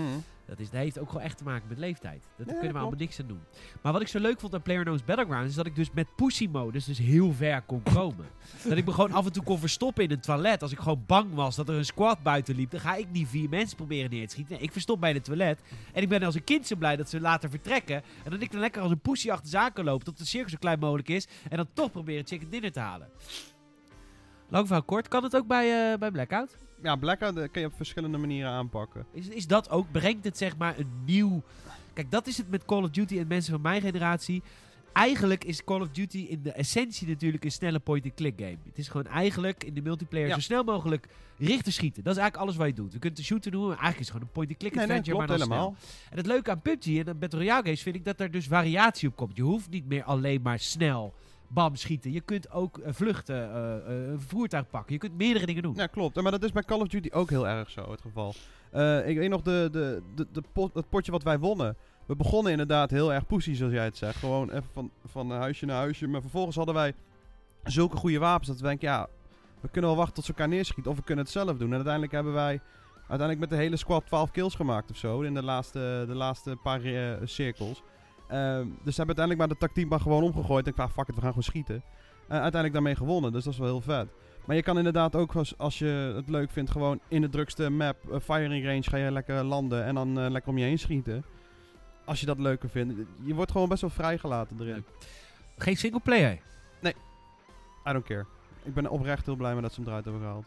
Dat, is, dat heeft ook gewoon echt te maken met leeftijd. Dat, Ja, kunnen we allemaal niks aan doen. Maar wat ik zo leuk vond aan PlayerUnknown's Battlegrounds... is dat ik dus met pussy-modus dus heel ver kon komen. dat ik me gewoon af en toe kon verstoppen in een toilet. Als ik gewoon bang was dat er een squad buiten liep... dan ga ik niet vier mensen proberen neer te schieten. Nee, ik verstop bij de toilet. En ik ben als een kind zo blij dat ze later vertrekken. En dat ik dan lekker als een pussy achter kan lopen... tot de cirkel zo klein mogelijk is. En dan toch proberen chicken dinner te halen. Lang verhaal kort. Kan het ook bij, eh, bij Blackout? Ja, Blackout eh, kun je op verschillende manieren aanpakken. Is, is dat ook, brengt het zeg maar een nieuw... Kijk, dat is het met Call of Duty en mensen van mijn generatie. Eigenlijk is Call of Duty in de essentie natuurlijk een snelle point-and-click game. Het is gewoon eigenlijk in de multiplayer Ja. zo snel mogelijk richten schieten. Dat is eigenlijk alles wat je doet. Kunnen het een shooter noemen, maar eigenlijk is het gewoon een point-and-click Nee, nee, adventure, klopt maar dan helemaal. snel. En het leuke aan PUBG en aan Battle Royale games vind ik dat er dus variatie op komt. Je hoeft niet meer alleen maar snel bam schieten. Je kunt ook eh, vluchten, eh, eh, een voertuig pakken. Je kunt meerdere dingen doen. Ja, klopt. Maar dat is bij Call of Duty ook heel erg zo het geval. Ik weet nog de, de, de, de pot, het potje wat wij wonnen. We begonnen inderdaad heel erg poesie, zoals jij het zegt. Gewoon even van, van huisje naar huisje. Maar vervolgens hadden wij zulke goede wapens dat we denken, ja, we kunnen wel wachten tot ze elkaar neerschieten. Of we kunnen het zelf doen. En uiteindelijk hebben wij uiteindelijk met de hele squad 12 kills gemaakt of zo. In de laatste, de laatste paar eh, cirkels. Ehm, dus ze hebben uiteindelijk maar de tactiek maar gewoon omgegooid. En ik dacht, fuck it, we gaan gewoon schieten. Eh, uiteindelijk daarmee gewonnen. Dus dat is wel heel vet. Maar je kan inderdaad ook, als, als je het leuk vindt, gewoon in de drukste map, eh, firing range, ga je lekker landen en dan eh, lekker om je heen schieten. Als je dat leuker vindt. Je wordt gewoon best wel vrijgelaten erin. Leuk. Geen singleplayer. I don't care. Ik ben oprecht heel blij met dat ze hem eruit hebben gehaald.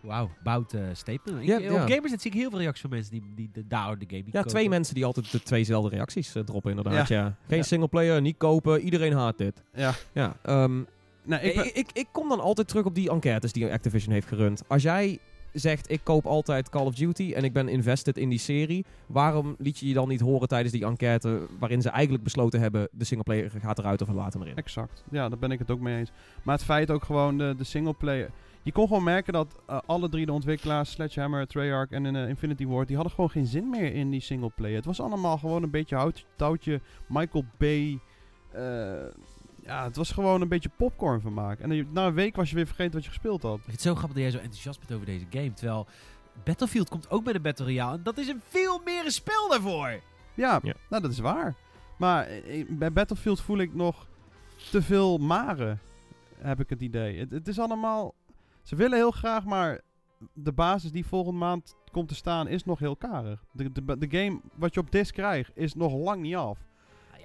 Wauw, bout uh, statement. Ik- Ja, Op ja. Gamers zie ik heel veel reacties van mensen die, die de daar de game niet Ja, kopen. twee mensen die altijd de tweezelfde reacties eh, droppen inderdaad. Ja. Geen Ja. singleplayer, niet kopen, iedereen haat dit. Ja. Ja, ehm, Nee, ik ik, ik, ik, ik kom dan altijd terug op die enquêtes die Activision heeft gerund. Als jij zegt, ik koop altijd Call of Duty en ik ben invested in die serie, waarom liet je je dan niet horen tijdens die enquête waarin ze eigenlijk besloten hebben, de singleplayer gaat eruit of we erin? Exact. Ja, daar ben ik het ook mee eens. Maar het feit ook gewoon de, de singleplayer. Je kon gewoon merken dat eh, alle drie de ontwikkelaars, Sledgehammer, Treyarch en eh, Infinity Ward, die hadden gewoon geen zin meer in die singleplayer. Het was allemaal gewoon een beetje houtje, touwtje, Michael Bay, eh, Ja, het was gewoon een beetje popcorn van maken. En na een week was je weer vergeten wat je gespeeld had. Ik vind het zo grappig dat jij zo enthousiast bent over deze game. Terwijl Battlefield komt ook met een Battle Royale. En dat is een veel meer een spel daarvoor. Ja, Ja. nou dat is waar. Maar eh, bij Battlefield voel ik nog te veel maren, heb ik het idee. Het, het is allemaal... Ze willen heel graag, maar de basis die volgende maand komt te staan is nog heel karig. De, de, de game wat je op disc krijgt is nog lang niet af.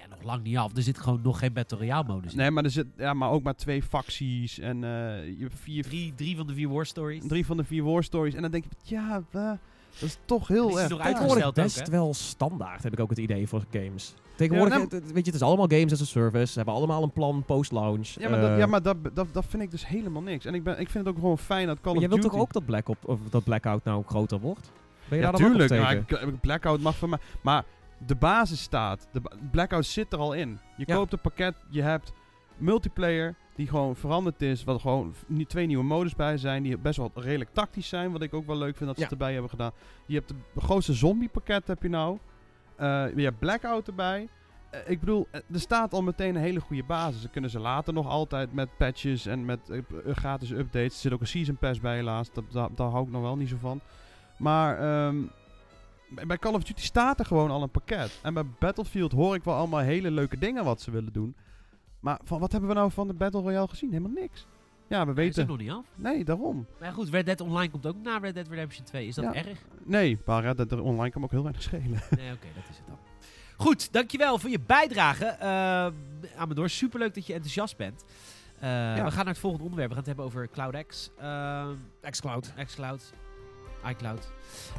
Nou nog lang niet af. Er zit gewoon nog geen Battle Royale modus in. Nee, maar er zit ja, maar ook maar twee facties en eh, je hebt vier, Drie, drie van de vier war stories. drie van de vier war stories. En dan denk je, ja, dat is toch heel is erg nog karig. uitgesteld. Tegenwoordig ook, best wel standaard, heb ik ook het idee voor games. Tegenwoordig, Ja, nou- het- het- weet je, het is allemaal games as a service. Ze hebben allemaal een plan post-launch. Ja, maar, dat, Eh, ja, maar dat, dat, dat vind ik dus helemaal niks. En ik, ben, ik vind het ook gewoon fijn dat Call of jij wilt Duty... toch ook dat, Black op, of dat Blackout nou groter wordt? Ben je Ja, daar dan ook op tuurlijk. tegen? Maar ik- Blackout mag van mij. Maar de basis staat. De ba- Blackout zit er al in. Je Ja. koopt een pakket, je hebt multiplayer die gewoon veranderd is. Wat gewoon twee nieuwe modus bij zijn. Die best wel redelijk tactisch zijn. Wat ik ook wel leuk vind dat ze Ja. erbij hebben gedaan. Je hebt de grootste zombie pakket heb je nou. Eh, je hebt Blackout erbij. Eh, ik bedoel, eh, er staat al meteen een hele goede basis. Dan kunnen ze later nog altijd met patches en met gratis updates. Er zit ook een season pass bij helaas. Dat, daar, daar hou ik nog wel niet zo van. Maar ehm, bij- bij Call of Duty staat er gewoon al een pakket. En bij Battlefield hoor ik wel allemaal hele leuke dingen wat ze willen doen. Maar van, wat hebben we nou van de Battle Royale gezien? Helemaal niks. Ja, we Is het weten. nog niet af. Nee, daarom. Maar goed, Red Dead Online komt ook na Red Dead Redemption 2. Is dat Ja. erg? Nee, maar Red Dead Online kan ook heel weinig schelen. Nee, oké, dat is het dan. Goed, dankjewel voor je bijdrage. Uh, Amador, superleuk dat je enthousiast bent. Eh, We gaan naar het volgende onderwerp. We gaan het hebben over CloudX. Ehm, xCloud. xCloud. iCloud.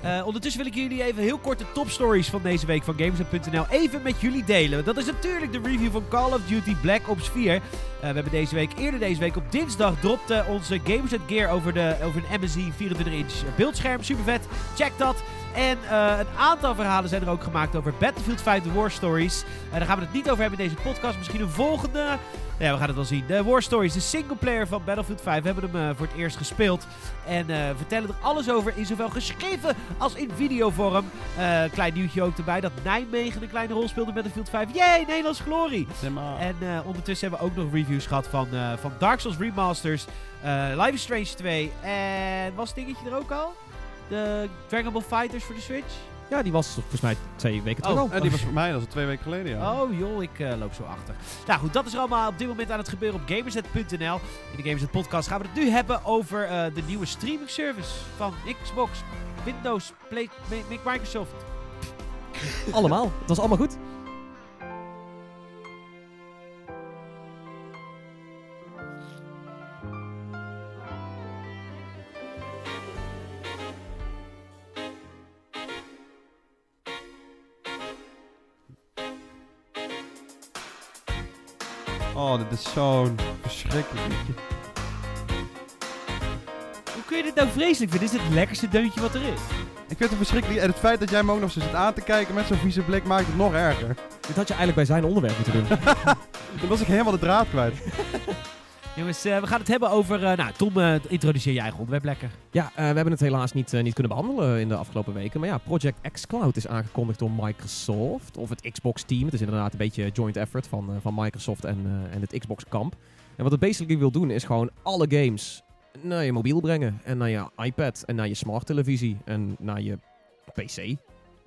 Eh, ondertussen wil ik jullie even heel kort de topstories van deze week van Gamers.nl even met jullie delen. Dat is natuurlijk de review van Call of Duty Black Ops 4. Eh, we hebben deze week, eerder deze week op dinsdag, dropte onze Gamers Gear over, de, over een MSI 24-inch beeldscherm. Super vet. Check dat. En uh, een aantal verhalen zijn er ook gemaakt over Battlefield 5 The War Stories. Uh, daar gaan we het niet over hebben in deze podcast. Misschien een volgende. Ja, we gaan het wel zien. De War Stories, de singleplayer van Battlefield 5. We hebben hem uh, voor het eerst gespeeld. En vertellen er alles over in zowel geschreven als in videovorm. klein nieuwtje ook erbij dat Nijmegen een kleine rol speelt in Battlefield 5. Yay, Nederlands glorie! En ondertussen hebben we ook nog reviews gehad van, van Dark Souls Remasters, Life is Strange 2 en was het dingetje er ook al? De Dragon Ball Fighters voor de Switch? Ja, die was volgens mij twee weken terug oh. En die was voor mij, dat was twee weken geleden, ja. Oh joh, ik uh, loop zo achter. Nou goed, dat is er allemaal op dit moment aan het gebeuren op Gamersnet.nl. In de Gamersnet podcast gaan we het nu hebben over uh, de nieuwe streaming service van Xbox, Windows, Play, Microsoft. allemaal. Het was allemaal goed. Oh, dit is zo'n verschrikkelijk liedje. Hoe kun je dit nou vreselijk vinden? Dit is het lekkerste deuntje wat er is. Ik vind het verschrikkelijk. En het feit dat jij me ook nog zo zit aan te kijken met zo'n vieze blik maakt het nog erger. Dit had je eigenlijk bij zijn onderwerp moeten doen. Dan was ik helemaal de draad kwijt. Jongens, uh, we gaan het hebben over... Uh, nou, Tom, uh, introduceer je eigen onderwerp lekker. Ja, we hebben het helaas niet, niet kunnen behandelen in de afgelopen weken. Maar ja, Project xCloud is aangekondigd door Microsoft. Of het Xbox-team. Het is inderdaad een beetje joint effort van, van Microsoft en, en het Xbox-kamp. En wat het basically wil doen is gewoon alle games naar je mobiel brengen. En naar je iPad. En naar je smart televisie. En naar je PC.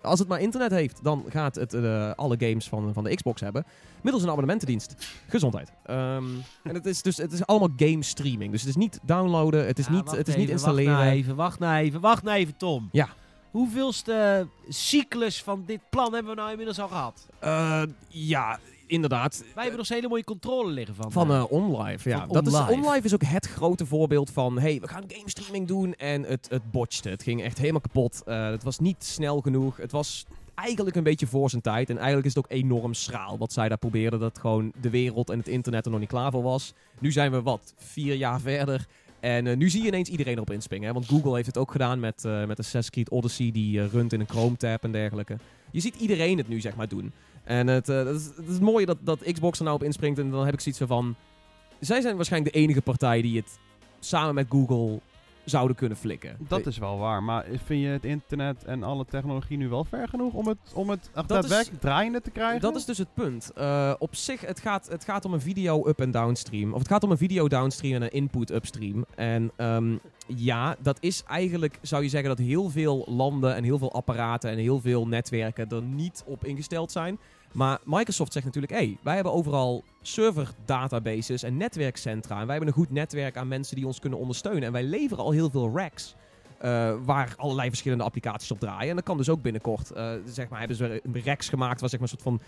Als het maar internet heeft, dan gaat het uh, alle games van, van de Xbox hebben. Middels een abonnementendienst. Gezondheid. Um, en het is dus het is allemaal game streaming. Dus het is niet downloaden, het is, ja, niet, het is even, niet installeren. Wacht nou even, wacht nou even, wacht nou even, Tom. Ja. Hoeveelste cyclus van dit plan hebben we nou inmiddels al gehad? Uh, ja, inderdaad. Wij hebben nog zo'n hele mooie controle liggen van. Van uh, OnLive, ja. Van dat. Is, OnLive is ook het grote voorbeeld van... hey, we gaan game streaming doen en het, het botchte. Het ging echt helemaal kapot. Uh, het was niet snel genoeg. Het was eigenlijk een beetje voor zijn tijd. En eigenlijk is het ook enorm schraal wat zij daar probeerden. Dat gewoon de wereld en het internet er nog niet klaar voor was. Nu zijn we, wat, vier jaar verder... En uh, nu zie je ineens iedereen erop inspringen. Hè? Want Google heeft het ook gedaan met, uh, met Assassin's Creed Odyssey. Die uh, runt in een Chrome-tab en dergelijke. Je ziet iedereen het nu zeg maar doen. En het, uh, het, is, het is mooi dat, dat Xbox er nou op inspringt. En dan heb ik zoiets van... Zij zijn waarschijnlijk de enige partij die het samen met Google zouden kunnen flikken. Dat is wel waar, maar vind je het internet en alle technologie nu wel ver genoeg om het, om het daadwerkelijk draaiende te krijgen? Dat is dus het punt. Eh, op zich, het gaat, het gaat om een video up- en downstream. Of het gaat om een video downstream en een input upstream. En ehm, ja, dat is eigenlijk, zou je zeggen, dat heel veel landen en heel veel apparaten en heel veel netwerken er niet op ingesteld zijn. Maar Microsoft zegt natuurlijk, hé, hey, wij hebben overal server databases en netwerkcentra. En wij hebben een goed netwerk aan mensen die ons kunnen ondersteunen. En wij leveren al heel veel racks. eh, waar allerlei verschillende applicaties op draaien. En dat kan dus ook binnenkort. eh, zeg maar, hebben ze een racks gemaakt waar zeg maar, een soort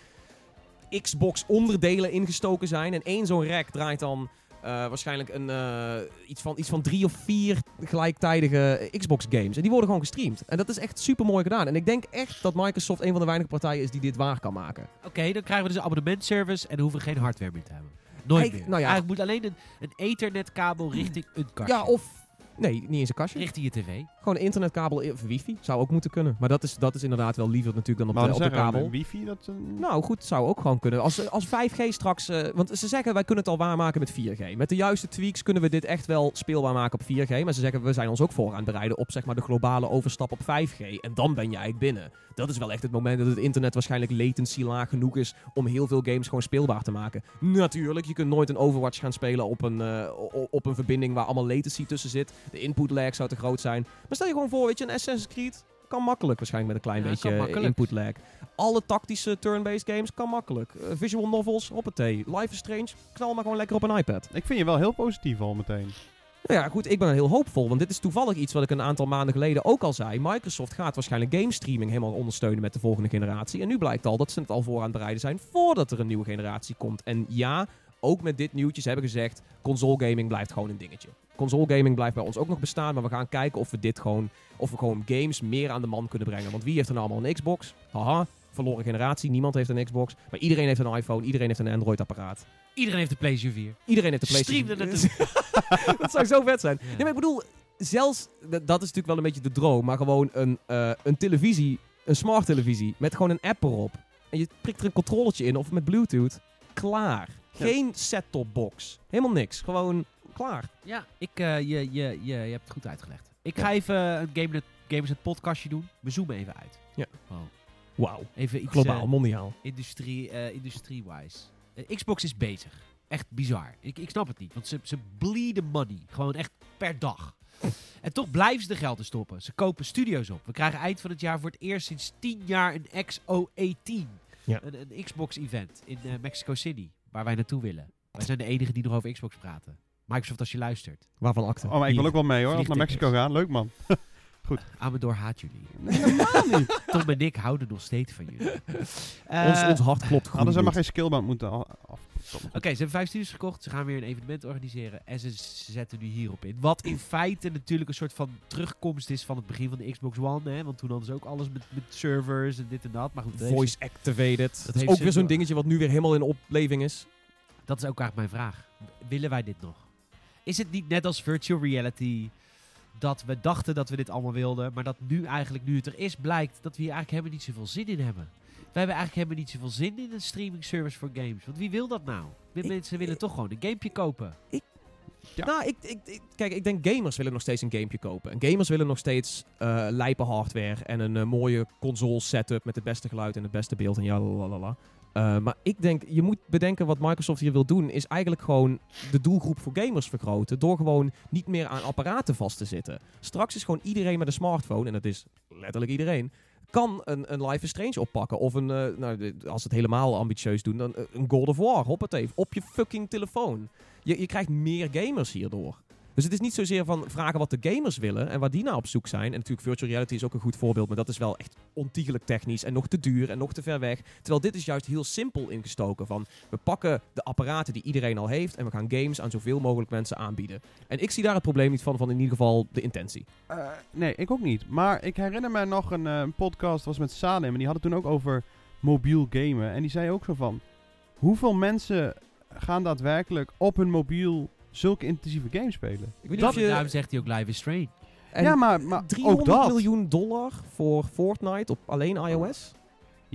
van Xbox onderdelen ingestoken zijn. En één zo'n rack draait dan waarschijnlijk een, eh, iets, van, iets van drie of vier gelijktijdige Xbox games. En die worden gewoon gestreamd. En dat is echt super mooi gedaan. En ik denk echt dat Microsoft een van de weinige partijen is die dit waar kan maken. Oké, dan krijgen we dus een abonnementservice en dan hoeven we geen hardware meer te hebben. Nooit Eigen- meer. nou ja. Eigenlijk moet alleen een, een ethernetkabel richting een kastje. Ja, of... Nee, niet eens een kastje. Richting je tv. Gewoon een internetkabel of wifi. Zou ook moeten kunnen. Maar dat is, dat is inderdaad wel liever natuurlijk dan op, maar de, op de zeggen we, kabel. wifi, dat... een- Nou goed, zou ook gewoon kunnen. Als, als 5G straks... eh, want ze zeggen wij kunnen het al waarmaken met 4G. Met de juiste tweaks kunnen we dit echt wel speelbaar maken op 4G. Maar ze zeggen we zijn ons ook voor aan het bereiden op zeg maar, de globale overstap op 5G. En dan ben je eigenlijk binnen. Dat is wel echt het moment dat het internet waarschijnlijk latency laag genoeg is om heel veel games gewoon speelbaar te maken. Natuurlijk, je kunt nooit een Overwatch gaan spelen op een, eh, op een verbinding waar allemaal latency tussen zit. De input lag zou te groot zijn. Maar stel je gewoon voor, weet je, een Assassin's Creed kan makkelijk waarschijnlijk met een klein Ja, beetje input lag. Alle tactische turn-based games kan makkelijk. Eh, visual novels, hoppatee. Life is Strange, knal maar gewoon lekker op een iPad. Ik vind je wel heel positief al meteen. Nou ja, goed, ik ben heel hoopvol, want dit is toevallig iets wat ik een aantal maanden geleden ook al zei. Microsoft gaat waarschijnlijk game streaming helemaal ondersteunen met de volgende generatie. En nu blijkt al dat ze het al voor aan het bereiden zijn voordat er een nieuwe generatie komt. En ja, ook met dit nieuwtje, ze hebben gezegd, console gaming blijft gewoon een dingetje. Console gaming blijft bij ons ook nog bestaan, maar we gaan kijken of we dit gewoon, of we gewoon games meer aan de man kunnen brengen. Want wie heeft er nou allemaal een Xbox? Haha, verloren generatie, niemand heeft een Xbox. Maar iedereen heeft een iPhone, iedereen heeft een Android-apparaat. Iedereen heeft de PlayStation 4. Iedereen heeft de PlayStation. er dat zou zo vet zijn. Ja. Nee, maar ik bedoel, zelfs, dat is natuurlijk wel een beetje de droom, maar gewoon een, eh, een televisie, een smart televisie, met gewoon een app erop. En je prikt er een controllertje in of met Bluetooth. Klaar. Geen set-top box. Helemaal niks. Gewoon klaar. Ja, ik, eh, je, je, je, je hebt het goed uitgelegd. Ik Ja. ga even een Gamerset, Gamerset podcastje doen. We zoomen even uit. Ja. Wow. Wauw. Even iets Globaal, eh, mondiaal. industrie, eh, industrie-wise. Eh, Xbox is bezig. Echt bizar. Ik, ik snap het niet. Want ze, ze bleeden money. Gewoon echt per dag. En toch blijven ze de geld te stoppen. Ze kopen studio's op. We krijgen eind van het jaar voor het eerst sinds 10 jaar een XO18. Ja. Een, een Xbox-event in Mexico City. Waar wij naartoe willen. Wij zijn de enigen die nog over Xbox praten. Microsoft, als je luistert. Waarvan akte. Oh, maar ik wil ook wel mee hoor, als we naar. Mexico gaan. Leuk man. Amador haat jullie. Nee, helemaal niet. Tom en ik houden nog steeds van jullie. ons, Eh, ons hart klopt goed. Hadden ze maar geen skillband moeten af. Oké, ze hebben vijf studios gekocht. Ze gaan weer een evenement organiseren. En ze zetten nu hierop in. Wat in feite natuurlijk een soort van terugkomst is van het begin van de Xbox One. Hè? Want toen hadden ze ook alles met, met servers en dit en dat. Maar goed, heeft Voice activated. Dat, is ook weer zo'n dingetje wat nu weer helemaal in opleving is. dat is ook eigenlijk mijn vraag. Willen wij dit nog? Is het niet net als virtual reality... Dat we dachten dat we dit allemaal wilden. Maar dat nu eigenlijk, nu het er is, blijkt dat we hier eigenlijk helemaal niet zoveel zin in hebben. Wij hebben eigenlijk helemaal niet zoveel zin in een streaming service voor games. Want wie wil dat nou? Ik- Mensen willen toch gewoon een gamepje kopen. Ja. Nou, ik, ik, ik- kijk, ik denk gamers willen nog steeds een gamepje kopen. En gamers willen nog steeds eh lijpe hardware en een eh, mooie console setup met het beste geluid en het beste beeld en ja, lalalala. Eh, maar ik denk, je moet bedenken wat Microsoft hier wil doen, is eigenlijk gewoon de doelgroep voor gamers vergroten. Door gewoon niet meer aan apparaten vast te zitten. Straks is gewoon iedereen met een smartphone, en dat is letterlijk iedereen, kan een, een Life is Strange oppakken. Of een, eh, nou, als ze het helemaal ambitieus doen, dan eh, een God of War, hoppatee, op je fucking telefoon. Je, je krijgt meer gamers hierdoor. Dus het is niet zozeer van vragen wat de gamers willen en waar die naar op zoek zijn. En natuurlijk virtual reality is ook een goed voorbeeld, maar dat is wel echt ontiegelijk technisch en nog te duur en nog te ver weg. Terwijl dit is juist heel simpel ingestoken van we pakken de apparaten die iedereen al heeft en we gaan games aan zoveel mogelijk mensen aanbieden. En ik zie daar het probleem niet van, van in ieder geval de intentie. Eh, nee, ik ook niet. Maar ik herinner me nog een eh, podcast, was met Salem. En die hadden toen ook over mobiel gamen. En die zei ook zo van... Hoeveel mensen gaan daadwerkelijk op hun mobiel zulke intensieve games spelen? Ik weet niet Dat, of je... Daarom zegt hij ook Live is Strange. en ja, maar, maar ook 300 dat. miljoen dollar voor Fortnite op alleen iOS?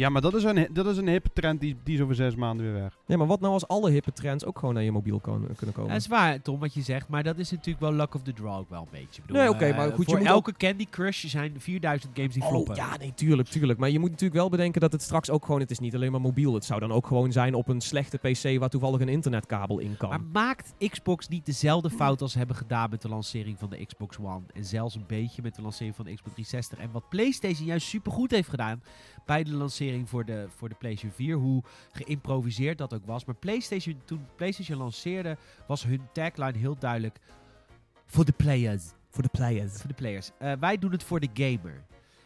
Ja, maar dat is een, dat is een hippe trend die, die is over zes maanden weer weg. Ja, maar wat nou als alle hippe trends ook gewoon naar je mobiel kunnen komen? Dat is waar, Tom, wat je zegt. Maar dat is natuurlijk wel luck of the draw ook wel een beetje. Ik bedoel, Nee, oké, eh, maar goed, je Voor moet elke Candy Crush zijn 4000 games die floppen. Oh, ja, nee, tuurlijk, tuurlijk. Maar je moet natuurlijk wel bedenken dat het straks ook gewoon... Het is niet alleen maar mobiel. Het zou dan ook gewoon zijn op een slechte PC waar toevallig een internetkabel in kan. Maar maakt Xbox niet dezelfde fout als ze hebben gedaan met de lancering van de Xbox One? En zelfs een beetje met de lancering van de Xbox 360. En wat PlayStation juist supergoed heeft gedaan bij de lancering voor de, voor de PlayStation 4. Hoe geïmproviseerd dat ook was. Maar PlayStation, toen PlayStation lanceerde, was hun tagline heel duidelijk. Voor de players. Voor de players. Voor de players. Eh, wij doen het voor de gamer.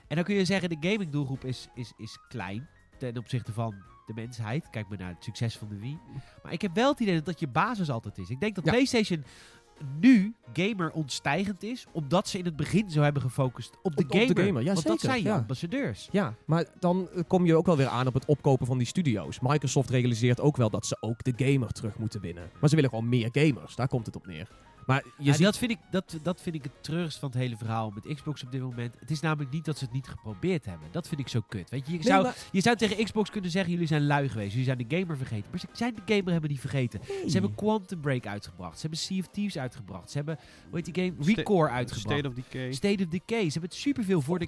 En dan kun je zeggen, de gaming doelgroep is, is, is klein ten opzichte van de mensheid. Kijk maar naar het succes van de Wii. Maar ik heb wel het idee dat dat je basis altijd is. Ik denk dat Ja. PlayStation nu gamer ontstijgend is, omdat ze in het begin zo hebben gefocust op de Op- op de gamer. ja, Want dat zijn je ja. ambassadeurs. Ja, maar dan eh, kom je ook wel weer aan op het opkopen van die studio's. Microsoft realiseert ook wel dat ze ook de gamer terug moeten winnen. Maar ze willen gewoon meer gamers. Daar komt het op neer. Maar je Ja, ziet... dat, vind ik, dat, dat vind ik het treurigst van het hele verhaal met Xbox op dit moment. Het is namelijk niet dat ze het niet geprobeerd hebben. Dat vind ik zo kut. Weet je, je Nee, zou, maar- Je zou tegen Xbox kunnen zeggen, jullie zijn lui geweest. Jullie zijn de gamer vergeten. Maar ze zijn de gamer hebben niet vergeten. Ze hebben Quantum Break uitgebracht. Ze hebben Sea of Thieves uitgebracht. Ze hebben, hoe heet die game? Recore uitgebracht. State of Decay. State of Decay. Ze hebben superveel voor de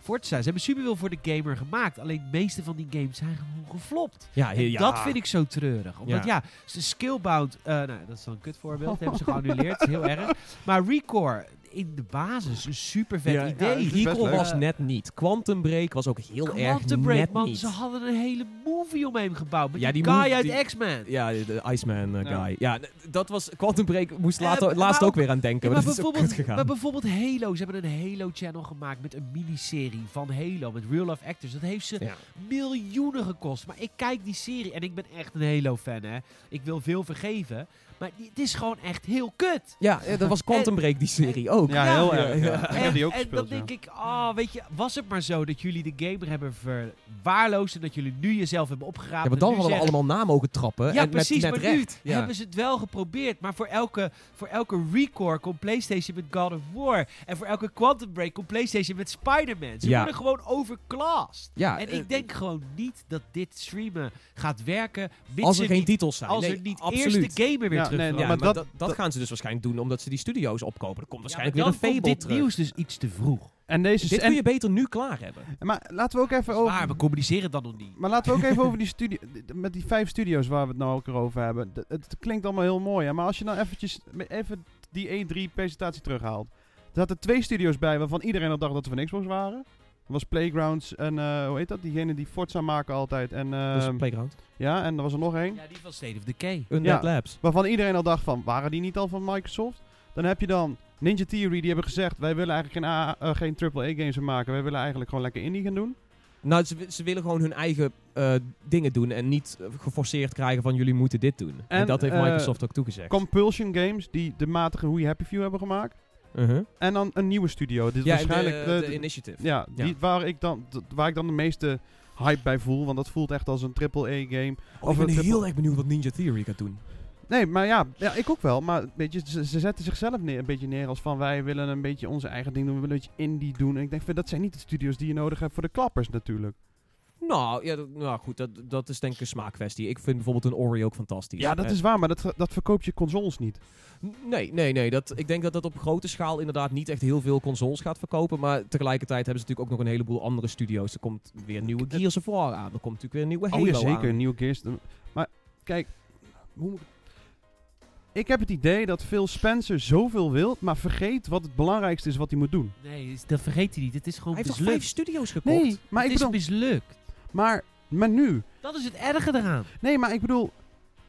Forza. Ze hebben superveel voor de gamer gemaakt. Alleen de meeste van die games zijn gewoon geflopt. Ja, dat vind ik zo treurig. Omdat ja, ze skillbound, eh, nou dat is dan een kutvoorbeeld, hebben ze geannuleerd. Dat heel erg. Maar Recore, in de basis, een super vet Ja, idee. ja, Recall was net niet. Quantum Break was ook heel erg Quantum Break, net man. niet. Ze hadden een hele movie omheen gebouwd. Met Ja, die, die guy uit X-Men. Ja, de, Iceman eh, guy. Ja, dat was... Quantum Break moest Eh, later, laatst ook- ook weer aan denken. Ja, maar maar, dat is ook kut bijvoorbeeld, maar bijvoorbeeld Halo. Ze hebben een Halo-channel gemaakt met een miniserie van Halo. Met real-life actors. Dat heeft ze ja. miljoenen gekost. Maar ik kijk die serie en ik ben echt een Halo-fan, hè. Ik wil veel vergeven. Maar die- het is gewoon echt heel kut. Ja, dat was Quantum Break, die serie ook. Ja, Ja, heel ja, erg. Ja. heb die ook en gespeeld. dan ja. denk ik, oh, weet je, was het maar zo dat jullie de gamer hebben verwaarloosd en dat jullie nu jezelf hebben opgeraapt. Ja, maar en dan hadden we allemaal na mogen trappen. Ja, en precies, met, met maar recht. nu Ja. hebben ze het wel geprobeerd. Maar voor elke, voor elke Recore komt PlayStation met God of War. En voor elke Quantum Break komt PlayStation met Spider-Man. Ze Ja. worden gewoon overclassed. Ja, en eh, ik denk gewoon niet dat dit streamen gaat werken. als er geen niet, titels zijn. als nee, er niet absoluut. eerst de gamer weer Ja, terug nee. Ja, maar maar, dat- dat, dat, dat- gaan ze dus waarschijnlijk doen omdat ze die studio's opkopen. Er komt waarschijnlijk Ja, weer een Fable dit terug. nieuws dus iets te vroeg. En deze Dit en- kun je beter nu klaar hebben. Maar laten we ook even over. Maar we communiceren het dan nog niet. Maar laten we ook even over die studio. Met die vijf studio's waar we het nou ook over hebben. D- Het klinkt allemaal heel mooi. Hè? Maar als je nou eventjes even die E3-presentatie terughaalt. Er zaten twee studio's bij waarvan iedereen al dacht dat ze van Xbox waren. Dat was Playgrounds en eh, hoe heet dat? Diegene die Forza maken altijd. En, Dus ehm, Playground. ja, en er was er nog één. Ja, die van State of Decay. Undead Ja. Labs. Waarvan iedereen al dacht van, waren die niet al van Microsoft? Dan heb je dan Ninja Theory, die hebben gezegd, wij willen eigenlijk geen, A- eh, geen AAA-games meer maken. Wij willen eigenlijk gewoon lekker indie gaan doen. Nou, ze, ze willen gewoon hun eigen eh, dingen doen en niet geforceerd krijgen van jullie moeten dit doen. En, En, dat heeft Microsoft ook toegezegd. Compulsion Games, die de matige Hoe Happy Few hebben gemaakt. Uh-huh. En dan een nieuwe studio. Dit is Ja, waarschijnlijk de, de, de de- Initiative. ja, Ja. Die, waar, ik dan, d- waar ik dan de meeste hype bij voel. Want dat voelt echt als een AAA-game. Oh, Of ik ben heel erg benieuwd wat Ninja Theory gaat doen. Nee, maar ja, ja, ik ook wel. Maar weet je, ze, ze zetten zichzelf neer, een beetje neer als van wij willen een beetje onze eigen ding doen. We willen een beetje indie doen. En ik denk, van, dat zijn niet de studio's die je nodig hebt voor de klappers natuurlijk. Nou, ja, dat, nou goed, dat, dat is denk ik een smaakkwestie. Ik vind bijvoorbeeld een Ori ook fantastisch. Ja, dat Eh, is waar, maar dat, dat verkoopt je consoles niet. Nee, nee, nee. Dat, ik denk dat dat op grote schaal inderdaad niet echt heel veel consoles gaat verkopen. Maar tegelijkertijd hebben ze natuurlijk ook nog een heleboel andere studio's. Er komt weer nieuwe Gears of War aan. Er komt natuurlijk weer een nieuwe Halo oh ja, zeker. aan. Nieuw Gears. Maar kijk, hoe moet ik- ik heb het idee dat Phil Spencer zoveel wil, maar vergeet wat het belangrijkste is wat hij moet doen. Nee, dat vergeet hij niet. Het is gewoon Hij heeft toch vijf studio's gekocht? Nee, maar ik het is bedoel, mislukt. Maar, maar nu. Dat is het erge eraan. Nee, maar ik bedoel,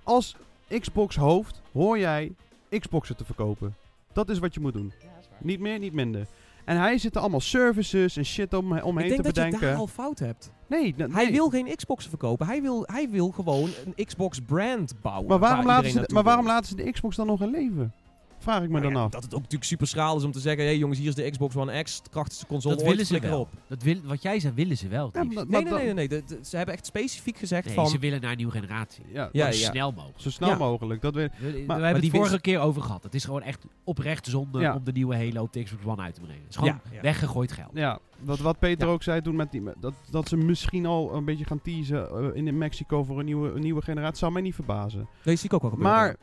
als Xbox hoofd hoor jij Xboxen te verkopen. Dat is wat je moet doen. Niet meer, niet minder. En hij zit er allemaal services en shit om, omheen ik denk te dat je bedenken. daar al fout hebt. Nee, nee, Hij wil geen Xbox verkopen. Hij wil, hij wil gewoon een Xbox brand bouwen. maar waarom, waar laten ze, de- maar waarom laten ze de Xbox dan nog in leven? Vraag ik me Maar dan ja, af. Dat het ook natuurlijk super schraal is om te zeggen... Hé hey jongens, hier is de Xbox One X. De krachtigste console Dat ooit, willen ze wel. op. Dat wil, wat jij zei, willen ze wel. Ja, maar- Nee, maar nee, nee. nee, de- de- ze hebben echt specifiek gezegd Nee, van... ze willen naar een nieuwe generatie. Ja, Ja, zo ja. snel mogelijk. zo snel Ja. mogelijk. Dat we, We, we maar hebben die het vorige winst- keer over gehad. Het is gewoon echt oprecht zonde Ja. om de nieuwe Halo op de Xbox One uit te brengen. Het is gewoon Ja, ja. weggegooid geld. ja, wat, wat Peter Ja. ook zei toen met die, dat, dat ze misschien al een beetje gaan teasen eh, in Mexico voor een nieuwe, een nieuwe generatie, zou mij niet verbazen. Deze zie ik ook wel gebeuren. Maar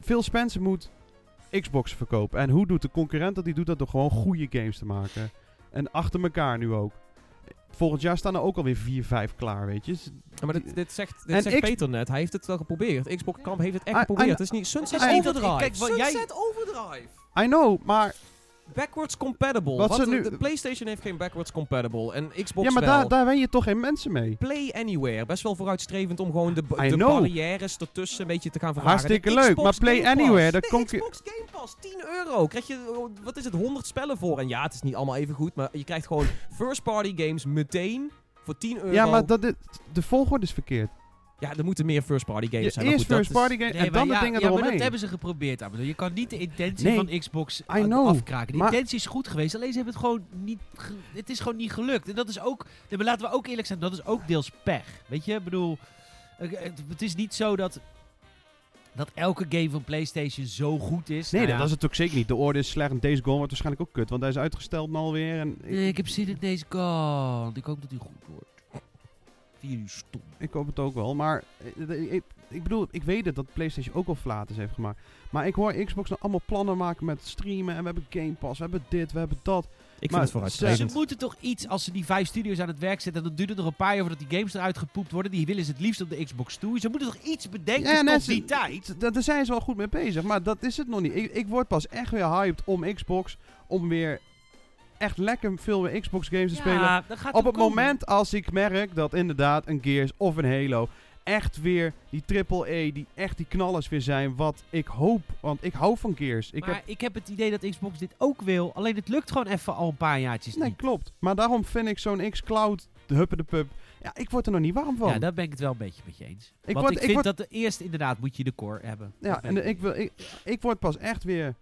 Phil Spencer moet Xbox verkopen. En hoe doet de concurrent dat? Die doet dat door gewoon goede games te maken. En achter elkaar nu ook. Volgend jaar staan er ook alweer 4, 5 klaar, weet je. Ja, maar dit, dit zegt, dit En zegt X- Peter net. Hij heeft het wel geprobeerd. Xbox Kamp heeft het echt I- geprobeerd. I- Het is niet Sunset I- Overdrive. Kijk, wat jij- Sunset Overdrive. I know, maar, Backwards compatible. Wat Wat ze de- nu- de PlayStation heeft geen backwards compatible. En Xbox ja, maar wel. daar, daar wen je toch geen mensen mee. Play Anywhere. Best wel vooruitstrevend om gewoon de, de barrières ertussen een beetje te gaan verlagen. Hartstikke leuk, maar Play. Anywhere, de kom Xbox Game Pass, 10 euro. Krijg je, oh, wat is het, 100 spellen voor. En ja, het is niet allemaal even goed, maar je krijgt gewoon first party games meteen voor 10 euro. Ja, maar dat, dit- de volgorde is verkeerd. Ja, er moeten meer first party games zijn. eerst goed, dat first is- party game Nee, en dan ja, de dingen ja, maar dat hebben ze geprobeerd. Je kan niet de intentie Nee, van Xbox afkraken. De intentie is goed geweest, alleen ze hebben het gewoon niet... het is gewoon niet gelukt. En dat is ook... Nee, maar laten we ook eerlijk zijn, dat is ook deels pech. Weet je, ik bedoel... Het, is niet zo dat... Dat elke game van PlayStation zo goed is. Nee, Nou dat ja, is het ook zeker niet. De orde is slecht en Days Gone wordt waarschijnlijk ook kut. Want hij is uitgesteld nou alweer. En ik, Nee, ik heb zin in deze kant. Ik hoop dat hij goed wordt. Vier uur stom. ik hoop het ook wel. Maar eh, eh, ik, ik bedoel, ik weet het dat PlayStation ook wel flaters heeft gemaakt. Maar ik hoor Xbox nou allemaal plannen maken met streamen. En we hebben Game Pass, we hebben dit, we hebben dat. Ik Maar vind het Ze moeten toch iets, als ze die vijf studios aan het werk zetten, dan duurt het nog een paar jaar voordat die games eruit gepoept worden. Die willen ze het liefst op de Xbox toe. Ze moeten toch iets bedenken Ja, net die tijd? Daar zijn ze wel goed mee bezig. Maar dat is het nog niet. Ik, ik word pas echt weer hyped om Xbox. Om weer echt lekker veel meer Xbox games te spelen. Ja, dat gaat Op het komen. moment als ik merk dat inderdaad een Gears of een Halo echt weer die AAA, die echt die knallers weer zijn, wat ik hoop. Want ik hou van Gears. Ik maar heb, ik heb het idee dat Xbox dit ook wil. Alleen het lukt gewoon even al een paar jaartjes nee, niet. klopt. Maar daarom vind ik zo'n X-Cloud, de huppe de pub, ja, ik word er nog niet warm van. Ja, daar ben ik het wel een beetje met je eens. Ik Want word- ik ik vind word- dat de eerst inderdaad moet je de core hebben. Ja, en de- ik, wil, ik, ik word pas echt weer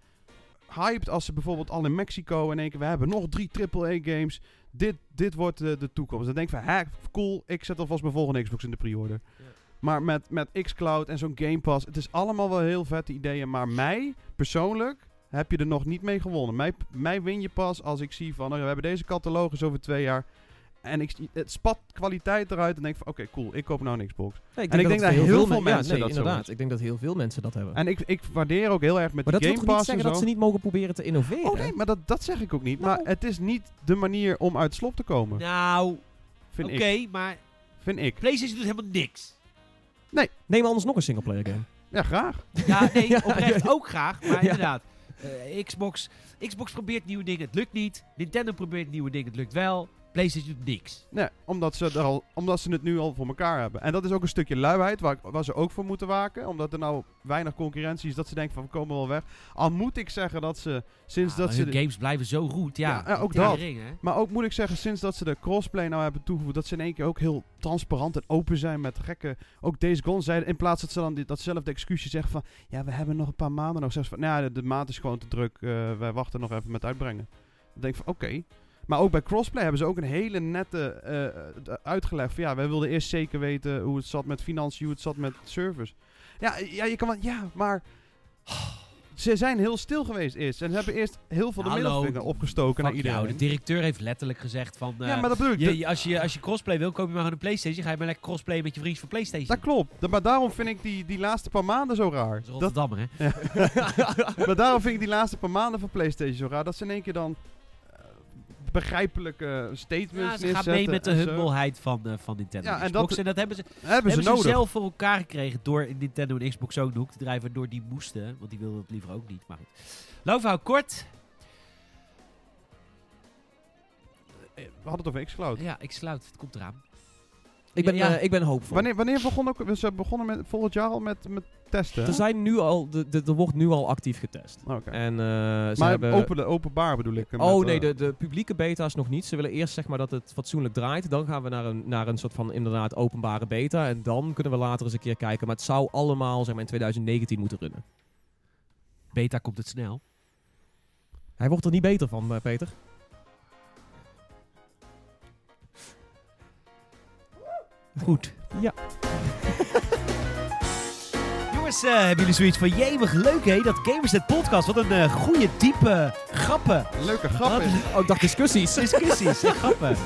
hyped als ze bijvoorbeeld al in Mexico in één keer, we hebben nog drie AAA-games. Dit, dit wordt de, de toekomst. Dan denk ik van, hè, cool, ik zet alvast mijn volgende Xbox in de pre-order. Ja. Maar met, met xCloud en zo'n Game Pass, het is allemaal wel heel vette ideeën. Maar mij, persoonlijk, heb je er nog niet mee gewonnen. Mij, mij win je pas als ik zie van, oh, we hebben deze catalogus over twee jaar. En ik, het spat kwaliteit eruit en denk van, oké, cool, ik koop nou een Xbox. Nee, En ik denk dat heel veel men- mensen ja, nee, dat zo inderdaad. Ik denk dat heel veel mensen dat hebben. En ik, ik waardeer ook heel erg met maar dat die wil Game toch niet Pass en zeggen zo. dat ze niet mogen proberen te innoveren? Oh nee, maar dat, dat zeg ik ook niet. Nou. Maar het is niet de manier om uit het slop te komen. Nou, vind oké, ik. maar Vind ik. PlayStation doet helemaal niks. Neem anders nog een singleplayer game. Ja, graag. Ja, nee, Ja, oprecht ja. ook graag. Maar Ja. inderdaad, eh, Xbox, Xbox probeert nieuwe dingen, het lukt niet. Nintendo probeert nieuwe dingen, het lukt wel. PlayStation doet niks. Nee, omdat ze, er al, omdat ze het nu al voor elkaar hebben. En dat is ook een stukje luiheid waar, waar ze ook voor moeten waken. Omdat er nou weinig concurrentie is. Dat ze denken van we komen wel weg. Al moet ik zeggen dat ze sinds Ja, dat ze... de- games blijven zo goed, ja. Ook dat. Maar ook moet ik zeggen, sinds dat ze de crossplay nou hebben toegevoegd, dat ze in één keer ook heel transparant en open zijn met gekke. Ook Days Gone zeiden, in plaats dat ze dan dit, datzelfde excuusje zeggen van, ja, we hebben nog een paar maanden nog. Zeggen ze van, nou ja, de, de maand is gewoon te druk, eh, wij wachten nog even met uitbrengen. Dan denk ik van, oké. Maar ook bij crossplay hebben ze ook een hele nette eh, eh, uitgelegd van, ja, wij wilden eerst zeker weten hoe het zat met financiën, hoe het zat met servers. Ja, ja, je kan wel, ja, maar... Ze zijn heel stil geweest eerst. En ze hebben eerst heel veel de Hallo, middelvinger opgestoken naar Fuck jou, iedereen. de directeur heeft letterlijk gezegd van... eh, ja, maar dat bedoel ik. je, als, je, als je crossplay wil, koop je maar gewoon een Playstation. Ga je maar lekker crossplay met je vriendjes van Playstation. Dat klopt. Da- Maar daarom vind ik die, die laatste paar maanden zo raar. Dat is Dat, Rotterdammer, hè? maar daarom vind ik die laatste paar maanden van PlayStation zo raar. Dat ze in één keer dan eh, begrijpelijke statements Ja, ze gaat mee met de humbleheid van, eh, van Nintendo Ja, en Xbox. dat- en dat hebben ze, Hebben ze hebben ze nodig. zelf voor elkaar gekregen door Nintendo en Xbox zo'n hoek te drijven. Waardoor die moesten, want die wilden het liever ook niet. Maar goed. Verhaal kort. Eh, We hadden het over xCloud. Ja, ik sluit. Het komt eraan. Ik ben, Ja. eh, ik ben hoopvol. Wanneer, wanneer begon ook... Ze begonnen met, volgend jaar al met, met testen? Er, zijn nu al, de, de, er wordt nu al actief getest. Oké. En, eh, ze Maar hebben... open, openbaar bedoel ik. Oh met, nee, eh, de, de publieke beta's nog niet. Ze willen eerst zeg maar dat het fatsoenlijk draait. Dan gaan we naar een, naar een soort van inderdaad openbare beta. En dan kunnen we later eens een keer kijken. Maar het zou allemaal zeg maar in 2019 moeten runnen. beta komt het snel. Hij wordt er niet beter van, eh, Peter. Goed. Ja. Jongens, eh, hebben jullie zoiets van, jemig leuk hé, dat Gamersnet podcast. Wat een eh, goede, diepe grappen. Leuke Wat grap is. een Oh, dacht discussies. discussies en grappen.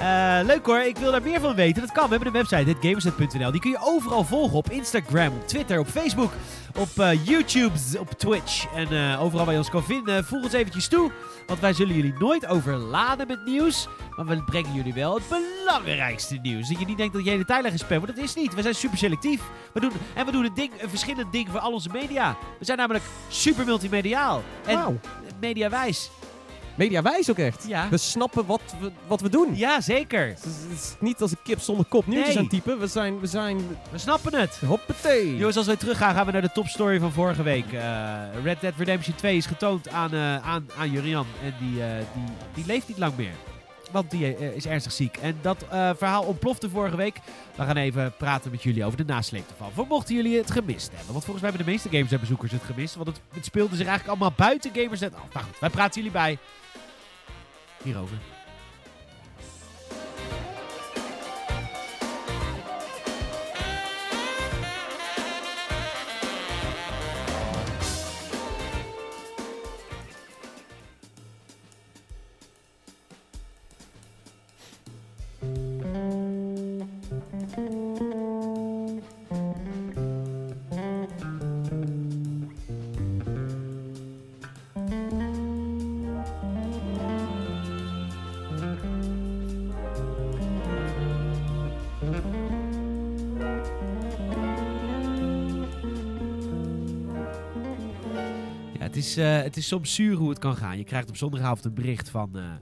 Eh, leuk hoor, ik wil daar meer van weten. Dat kan, we hebben een website, gamersnet.nl. Die kun je overal volgen. Op Instagram, op Twitter, op Facebook, op eh, YouTube, op Twitch. En eh, overal waar je ons kan vinden. Voeg ons eventjes toe, want wij zullen jullie nooit overladen met nieuws. Maar we brengen jullie wel het belangrijkste nieuws. Dat je niet denkt dat je hele tijd is spam, want dat is niet. We zijn super selectief. We doen, en we doen een, ding, een verschillend ding voor al onze media. We zijn namelijk super multimediaal. En Wauw. mediawijs. Mediawijs ook echt. Ja. We snappen wat we, wat we doen. Ja, zeker. Het is, het is niet als een kip zonder kop nieuwtjes Nee. aan typen. We zijn, we zijn, We snappen het. hoppatee. Jongens, als wij teruggaan, gaan we naar de topstory van vorige week. Eh, Red Dead Redemption 2 is getoond aan, eh aan, aan Jurian. En die, eh, die, die leeft niet lang meer. Want die is ernstig ziek. En dat verhaal ontplofte vorige week. We gaan even praten met jullie over de nasleep ervan. Voor mochten jullie het gemist hebben. Want volgens mij hebben de meeste Gamersnet-bezoekers het gemist. Want het, het speelde zich eigenlijk allemaal buiten Gamersnet af. Maar goed, wij praten jullie bij. Hierover. Eh, het is soms zuur hoe het kan gaan. Je krijgt op zondagavond een bericht van, eh,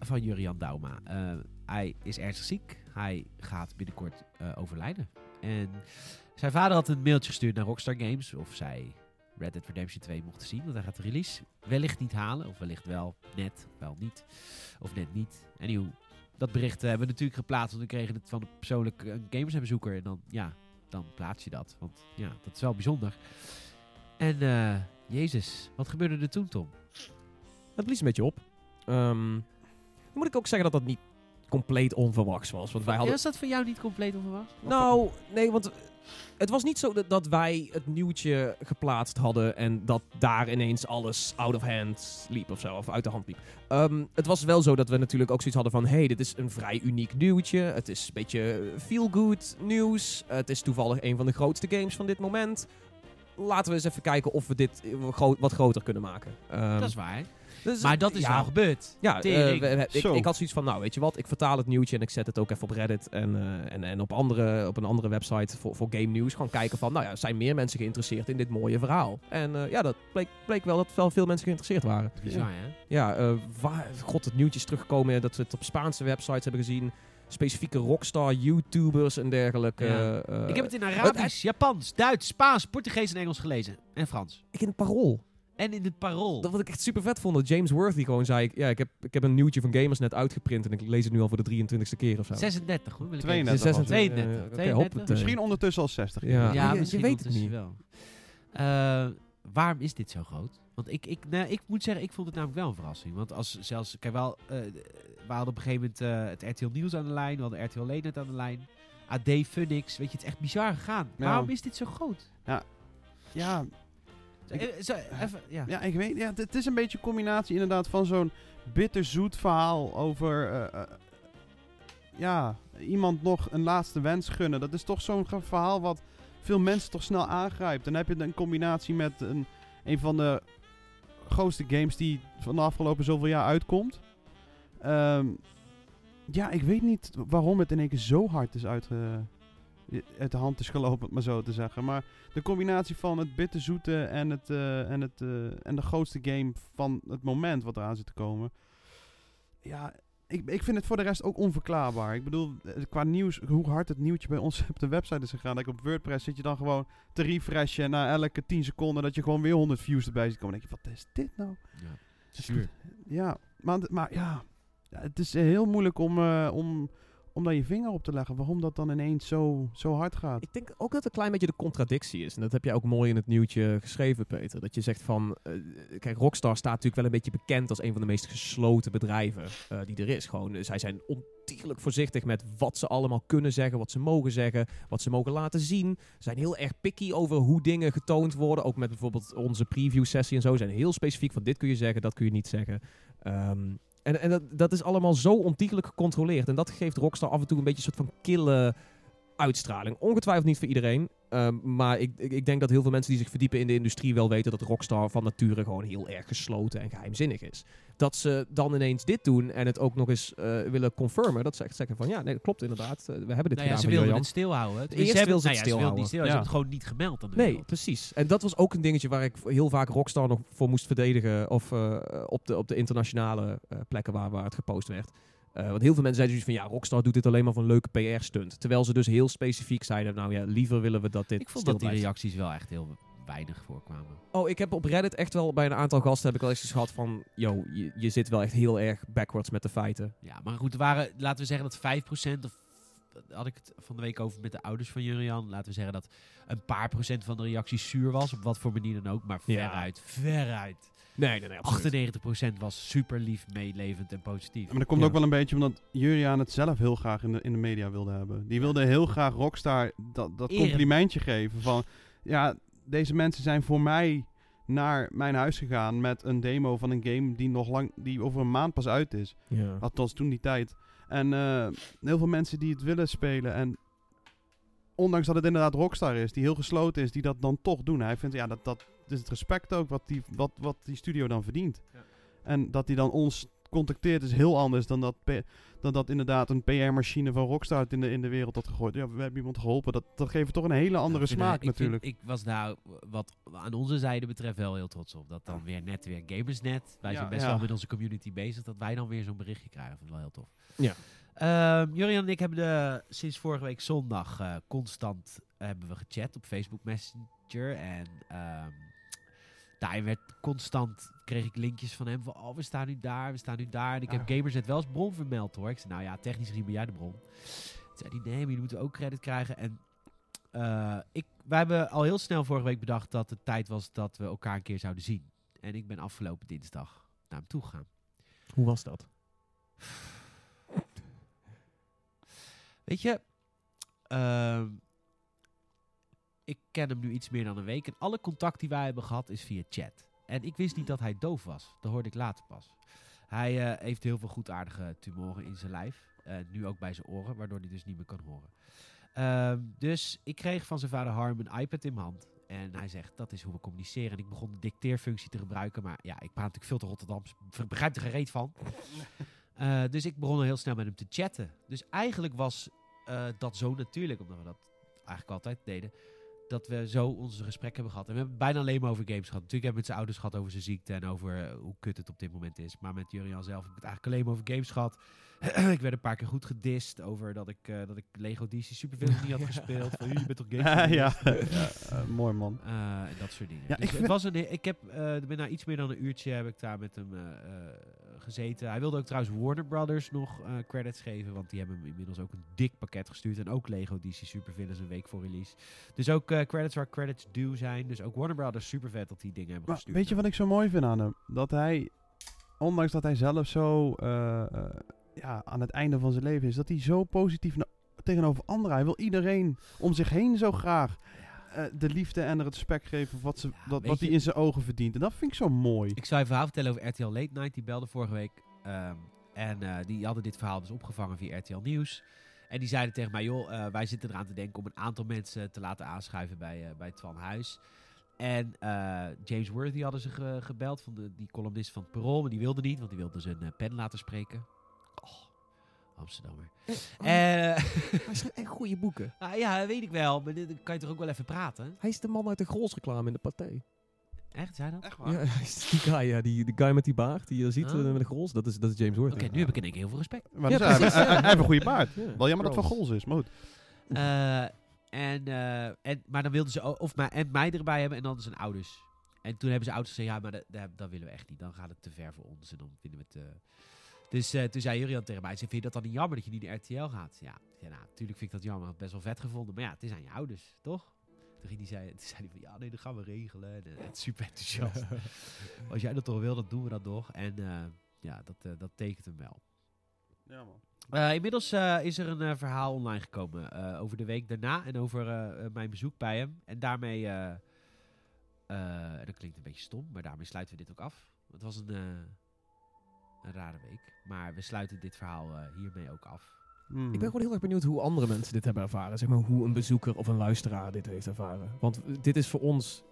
van Jurian Dauma. Eh, hij is ernstig ziek. Hij gaat binnenkort overlijden. En zijn vader had een mailtje gestuurd naar Rockstar Games of zij Red Dead Redemption 2 mochten zien. Want hij gaat de release wellicht niet halen. Of wellicht wel net, wel niet. Of net niet. Anywho, dat bericht hebben we natuurlijk geplaatst. Want we kregen het van een persoonlijk een gamersbezoeker. En dan, ja, dan plaats je dat. Want ja, dat is wel bijzonder. En Jezus, wat gebeurde er toen, Tom? Het blies een beetje op. Ehm, dan moet ik ook zeggen dat dat niet compleet onverwachts was. Want wij hadden... Was dat voor jou niet compleet onverwacht? Nou, nee, want het was niet zo dat, dat wij het nieuwtje geplaatst hadden en dat daar ineens alles out of hand liep of zo, of uit de hand liep. Ehm, het was wel zo dat we natuurlijk ook zoiets hadden van, hey, dit is een vrij uniek nieuwtje. Het is een beetje feel-good nieuws. Het is toevallig een van de grootste games van dit moment. Laten we eens even kijken of we dit eh, gro- wat groter kunnen maken. Ehm, dat is waar. dus, Maar dat is ja, wel gebeurd. ja, eh, Tering. we- we- ik, ik had zoiets van, nou weet je wat, ik vertaal het nieuwtje en ik zet het ook even op Reddit en, eh, en, en op, andere, op een andere website voor, voor game news. Gewoon kijken van, nou ja, zijn meer mensen geïnteresseerd in dit mooie verhaal? En eh, ja, dat bleek, bleek wel dat wel veel mensen geïnteresseerd waren. Bizar, hè? Ja, eh, waar, god, het nieuwtje is teruggekomen dat we het op Spaanse websites hebben gezien. Specifieke rockstar, YouTubers en dergelijke. Ja. eh, ik heb het in Arabisch, Japans, Duits, Spaans, Portugees en Engels gelezen. En Frans. ik in het parool. En in het parool. Dat wat ik echt super vet vond. Dat James Worthy gewoon zei, ik, ja, ik heb, ik heb een nieuwtje van Gamers net uitgeprint en ik lees het nu al voor de 23ste keer of zo. 36, hoor. Wil ik 32 even- was het. 32. eh, oké, 32. hoppatee. Misschien ondertussen al 60. Ja. Ja, Ja, je- weet het niet. wel. Eh, waarom is dit zo groot? Want ik, ik, nou, ik moet zeggen, ik vond het namelijk wel een verrassing. Want als zelfs, kijk wel, eh, we hadden op een gegeven moment eh, het RTL Nieuws aan de lijn, we hadden RTL Leenet aan de lijn, AD, Funix, weet je, het is echt bizar gegaan. Ja. Waarom is dit zo groot? Ja, Eh, zo, even, ja. ja, ik weet. Ja, het- is een beetje een combinatie inderdaad van zo'n bitterzoet verhaal over. ja, iemand nog een laatste wens gunnen. Dat is toch zo'n verhaal wat veel mensen toch snel aangrijpt. Dan heb je een combinatie met een, een van de grootste games die van de afgelopen zoveel jaar uitkomt. Ehm, ja, ik weet niet waarom het in één keer zo hard is uit, eh, uit de hand is gelopen, maar zo te zeggen. Maar de combinatie van het bitterzoete en, het, eh, en, het, eh, en de grootste game van het moment wat eraan zit te komen. Ja, ik, ik vind het voor de rest ook onverklaarbaar. Ik bedoel, eh, qua nieuws, hoe hard het nieuwtje bij ons op de website is gegaan. Like op WordPress zit je dan gewoon te refreshen. En na elke 10 seconden dat je gewoon weer 100 views erbij ziet komen. Dan denk je, wat is dit nou? ja. Ja, maar, maar ja, ja, het is heel moeilijk om, eh, om, om daar je vinger op te leggen. Waarom dat dan ineens zo, zo hard gaat. Ik denk ook dat het een klein beetje de contradictie is. En dat heb jij ook mooi in het nieuwtje geschreven, Peter. Dat je zegt van... eh, kijk, Rockstar staat natuurlijk wel een beetje bekend als een van de meest gesloten bedrijven eh, die er is. Gewoon, eh, zij zijn ontiegelijk voorzichtig met wat ze allemaal kunnen zeggen, wat ze mogen zeggen, wat ze mogen laten zien. Ze zijn heel erg picky over hoe dingen getoond worden. Ook met bijvoorbeeld onze preview sessie en zo. Ze zijn heel specifiek van dit kun je zeggen, dat kun je niet zeggen. Ehm, en en dat, dat is allemaal zo ontiegelijk gecontroleerd. En dat geeft Rockstar af en toe een beetje een soort van kille uitstraling. Ongetwijfeld niet voor iedereen. ehm, maar ik, ik, ik denk dat heel veel mensen die zich verdiepen in de industrie wel weten dat Rockstar van nature gewoon heel erg gesloten en geheimzinnig is. Dat ze dan ineens dit doen en het ook nog eens eh, willen confirmen. Dat ze echt zeggen van ja, nee, dat klopt inderdaad. Eh, we hebben dit Nou ja, gedaan ze wilden het stilhouden. Eerst ze hebben, wil ze het nou niet stilhouden. Ze hebben het gewoon niet gemeld aan de Nee, wereld. precies. En dat was ook een dingetje waar ik heel vaak Rockstar nog voor moest verdedigen. Of eh, op, de, op de internationale plekken waar, waar het gepost werd. Eh, want heel veel mensen zeiden dus van ja, Rockstar doet dit alleen maar voor een leuke PR-stunt. Terwijl ze dus heel specifiek zeiden, nou ja, liever willen we dat dit Ik vond dat die reacties wel echt heel weinig voorkwamen. Oh, ik heb op Reddit echt wel bij een aantal gasten heb ik wel eens gehad van, yo, je, je zit wel echt heel erg backwards met de feiten. Ja, maar goed, er waren, laten we zeggen dat 5% of had ik het van de week over met de ouders van Jurian. Laten we zeggen dat een paar procent van de reacties zuur was, op wat voor manier dan ook, maar Ja. veruit, veruit. Nee, nee, nee. absoluut. 98% was super lief, meelevend en positief. Maar dat komt Ja. ook wel een beetje omdat Juriaan het zelf heel graag in de, in de media wilde hebben. Die wilde heel graag Rockstar dat, dat complimentje geven van... Ja, deze mensen zijn voor mij naar mijn huis gegaan met een demo van een game die nog lang, die over een maand pas uit is. Ja. Althans, toen die tijd. En eh, heel veel mensen die het willen spelen. En ondanks dat het inderdaad Rockstar is, die heel gesloten is, die dat dan toch doen. Hij vindt, ja, dat, dat is het respect ook wat die, wat, wat die studio dan verdient. Ja. En dat hij dan ons contacteert is heel anders dan dat, dan dat inderdaad een PR-machine van Rockstar in de, in de wereld had gegooid. Ja, we hebben iemand geholpen. Dat, dat geeft toch een hele andere Ik vind, smaak eh, ik vind- natuurlijk. ik was daar, wat aan onze zijde betreft, wel heel trots op. Dat dan weer net weer Gamersnet. Wij Ja, zijn best ja. wel met onze community bezig. Dat wij dan weer zo'n berichtje krijgen. vind ik wel heel tof. Ja. Ehm, Jurian en ik hebben de, sinds vorige week zondag eh, constant hebben we gechat op Facebook Messenger. En daar werd constant, kreeg ik linkjes van hem van, oh, we staan nu daar, we staan nu daar. En ik heb Ja. Gamersnet wel als bron vermeld hoor. Ik zei, nou ja, technisch gezien ben jij de bron. Toen zei hij, nee, maar jullie moeten ook credit krijgen. En eh, ik, wij hebben al heel snel vorige week bedacht dat het tijd was dat we elkaar een keer zouden zien. En ik ben afgelopen dinsdag naar hem toe gegaan. Hoe was dat? Weet je, ehm, ik ken hem nu iets meer dan een week. En alle contact die wij hebben gehad is via chat. En ik wist niet dat hij doof was. Dat hoorde ik later pas. Hij eh, heeft heel veel goedaardige tumoren in zijn lijf. Eh, nu ook bij zijn oren, waardoor hij dus niet meer kan horen. Ehm, dus ik kreeg van zijn vader Harm een iPad in mijn hand. En hij zegt, dat is hoe we communiceren. En ik begon de dicteerfunctie te gebruiken. Maar ja, ik praat natuurlijk veel te Rotterdams. Ik begrijp er gereed van. Eh, dus ik begon heel snel met hem te chatten. Dus eigenlijk was dat zo natuurlijk, omdat we dat eigenlijk altijd deden, dat we zo onze gesprekken hebben gehad. En we hebben het bijna alleen maar over games gehad. Natuurlijk hebben we het met zijn ouders gehad over zijn ziekte en over eh, hoe kut het op dit moment is. Maar met Jurian zelf heb ik het eigenlijk alleen maar over games gehad. ik werd een paar keer goed gedist over dat ik, eh, dat ik Lego DC Supervillain niet had gespeeld. Van, je bent toch games? ja, ja, eh, mooi man. En dat soort dingen. Ja, dus ik het was een, ik heb na iets meer dan een uurtje heb ik daar met hem gezeten. Hij wilde ook trouwens Warner Brothers nog eh, credits geven, want die hebben hem inmiddels ook een dik pakket gestuurd. En ook Lego DC Supervillains een week voor release. Dus ook eh, credits waar credits due zijn. Dus ook Warner Brothers super vet dat die dingen hebben Maar gestuurd. weet je wat ik zo mooi vind aan hem? Dat hij, ondanks dat hij zelf zo eh, ja, aan het einde van zijn leven is, dat hij zo positief tegenover anderen. Hij wil iedereen om zich heen zo graag eh, de liefde en het respect geven wat, ze, Ja, dat, weet wat hij in zijn ogen verdient. En dat vind ik zo mooi. Ik zou je verhaal vertellen over RTL Late Night. Die belde vorige week. ehm, en eh, die hadden dit verhaal dus opgevangen via RTL Nieuws. En die zeiden tegen mij, joh, eh, wij zitten eraan te denken om een aantal mensen te laten aanschuiven bij, bij Twan Huis. En James Worthy hadden ze ge- gebeld, van de, die columnist van het Parool. Maar die wilde niet, want die wilde zijn pen laten spreken. Oh, Amsterdammer. Eh, Hij schrijft echt goede boeken. ah, ja, weet ik wel. Maar dit- dan kan je toch ook wel even praten? Hij is de man uit de Grols-reclame in de Pathé. Echt, zei dat? Echt Ja, hij is die guy, ja, die, die guy met die baard die je ziet Ah. eh, met de Grols. Dat is, dat is James Worthy. Oké, nu heb ik in één keer heel veel respect. Maar Ja, dus hij, precies. hij- hij- hij heeft een goede baard. Ja. Wel jammer dat het van Grols. Gols is, maar goed. Eh, en, eh, en, maar dan wilden ze of mij, en mij erbij hebben en dan zijn ouders. En toen hebben ze ouders gezegd, ja, maar dat, dat, dat willen we echt niet. Dan gaat het te ver voor ons en dan vinden we het te, Dus eh, toen zei Jurian tegen mij, zei, vind je dat dan niet jammer dat je niet naar RTL gaat? Ja, ja nou, natuurlijk vind ik dat jammer. Ik had best wel vet gevonden. Maar ja, het is aan je ouders, toch? Toen, ging die zei, toen zei hij van, ja nee, dat gaan we regelen. En, eh, het is super enthousiast. Als jij dat toch wil, dan doen we dat nog. En eh, ja, dat, eh, dat tekent hem wel. Ja, man. Eh, inmiddels eh, is er een verhaal online gekomen eh, over de week daarna en over mijn bezoek bij hem. En daarmee, eh, eh, dat klinkt een beetje stom, maar daarmee sluiten we dit ook af. Het was een, eh, een rare week, maar we sluiten dit verhaal eh, hiermee ook af. Hmm. Ik ben gewoon heel erg benieuwd hoe andere mensen dit hebben ervaren. Zeg maar hoe een bezoeker of een luisteraar dit heeft ervaren. Want dit is voor ons...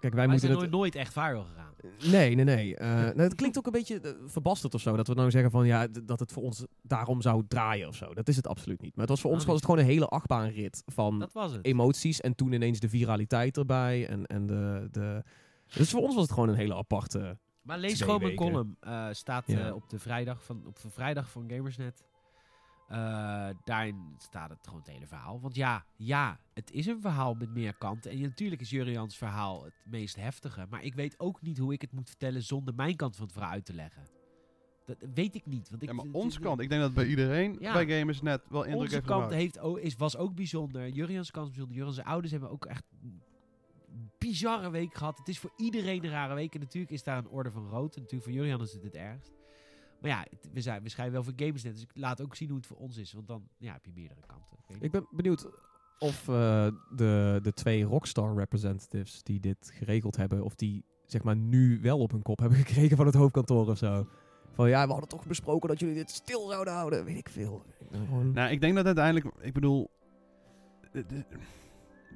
Kijk, wij Wij moeten zijn het... nooit, nooit echt viral gegaan. Nee, nee, nee. Eh, nou, het klinkt ook een beetje eh, verbasterd of zo. Dat we nou zeggen van ja, dat het voor ons daarom zou draaien of zo. Dat is het absoluut niet. Maar het was voor Oh, ons niet. was het gewoon een hele achtbaanrit van emoties. En toen ineens de viraliteit erbij. En, en de, de... Dus voor ons was het gewoon een hele aparte... Maar lees gewoon mijn column. eh, staat Ja. eh, op, de vrijdag van, op de vrijdag van Gamersnet. Eh, daarin staat het gewoon het hele verhaal. Want ja, ja, het is een verhaal met meer kanten. En natuurlijk is Jurians verhaal het meest heftige. Maar ik weet ook niet hoe ik het moet vertellen zonder mijn kant van het verhaal uit te leggen. Dat weet ik niet. Want ik, Ja, maar onze kant, ik denk dat bij iedereen Ja. bij Gamers net wel indruk Onze heeft kant gemaakt. heeft, ook- is, was ook bijzonder. Jurians kant is bijzonder. Jurians ouders hebben ook echt bizarre week gehad. Het is voor iedereen een rare week. En natuurlijk is daar een orde van rood. En natuurlijk voor Jurian is het het ergst. Maar ja, we, zijn, we schrijven wel voor Gamersnet. Dus ik laat ook zien hoe het voor ons is. Want dan ja, heb je meerdere kanten. Ik ben benieuwd of eh, de, de twee Rockstar representatives die dit geregeld hebben... of die zeg maar nu wel op hun kop hebben gekregen van het hoofdkantoor of zo. Van ja, we hadden toch besproken dat jullie dit stil zouden houden. Weet ik veel. Nou, ik denk dat uiteindelijk, ik bedoel, het is-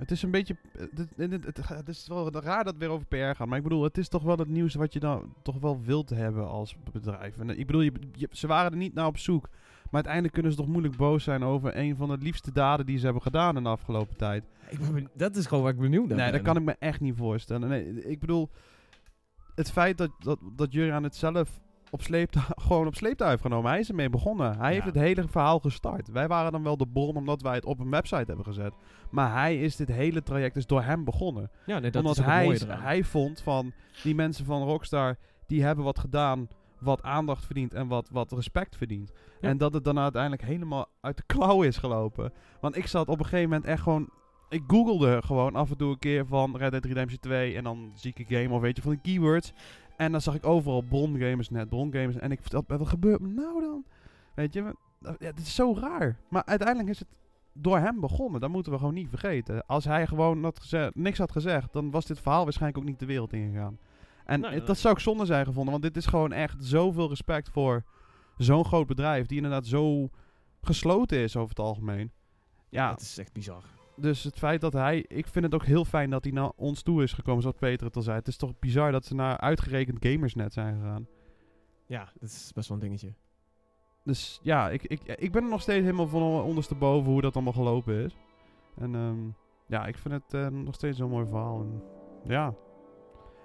het is een beetje, het, het, het, het- is wel raar dat het weer over PR gaat, maar ik bedoel, het is toch wel het nieuws wat je dan toch wel wilt hebben als bedrijf. En ik bedoel, je, je- ze waren er niet naar op zoek, maar uiteindelijk kunnen ze toch moeilijk boos zijn over een van de liefste daden die ze hebben gedaan in de afgelopen tijd. Ik ben dat is gewoon waar ik benieuwd naar Nee, ben. dat kan ik me echt niet voorstellen. Nee, ik bedoel, het feit dat, dat, dat Jurgen het zelf op gewoon op sleeptouw heeft genomen. Hij is ermee begonnen. Hij heeft het hele verhaal gestart. Wij waren dan wel de bron omdat wij het op een website hebben gezet. Maar hij is dit hele traject dus door hem begonnen. Ja, nee, dat omdat is hij, hij vond van die mensen van Rockstar, die hebben wat gedaan wat aandacht verdient en wat, wat respect verdient. Ja. En dat het dan uiteindelijk helemaal uit de klauw is gelopen. Want ik zat op een gegeven moment echt gewoon... Ik googelde gewoon af en toe een keer van Red Dead Redemption 2 en dan zieke game of weet je van die keywords. En dan zag ik overal brongamers net, brongamers. En ik vertelde, wat gebeurt er nou dan? Weet je, ja, het is zo raar. Maar uiteindelijk is het door hem begonnen. Dat moeten we gewoon niet vergeten. Als hij gewoon had gezegd, niks had gezegd, dan was dit verhaal waarschijnlijk ook niet de wereld ingegaan. En Nee, het- dat zou ik zonde zijn gevonden, want dit is gewoon echt zoveel respect voor zo'n groot bedrijf, die inderdaad zo gesloten is over het algemeen. Ja, Het is echt bizar. Dus het feit dat hij... Ik vind het ook heel fijn dat hij naar ons toe is gekomen, zoals Peter het al zei. Het is toch bizar dat ze naar uitgerekend Gamersnet zijn gegaan. Ja, dat is best wel een dingetje. Dus ja, ik, ik, ik ben er nog steeds helemaal van ondersteboven hoe dat allemaal gelopen is. En ehm, ja, ik vind het eh, nog steeds een mooi verhaal. En, ja,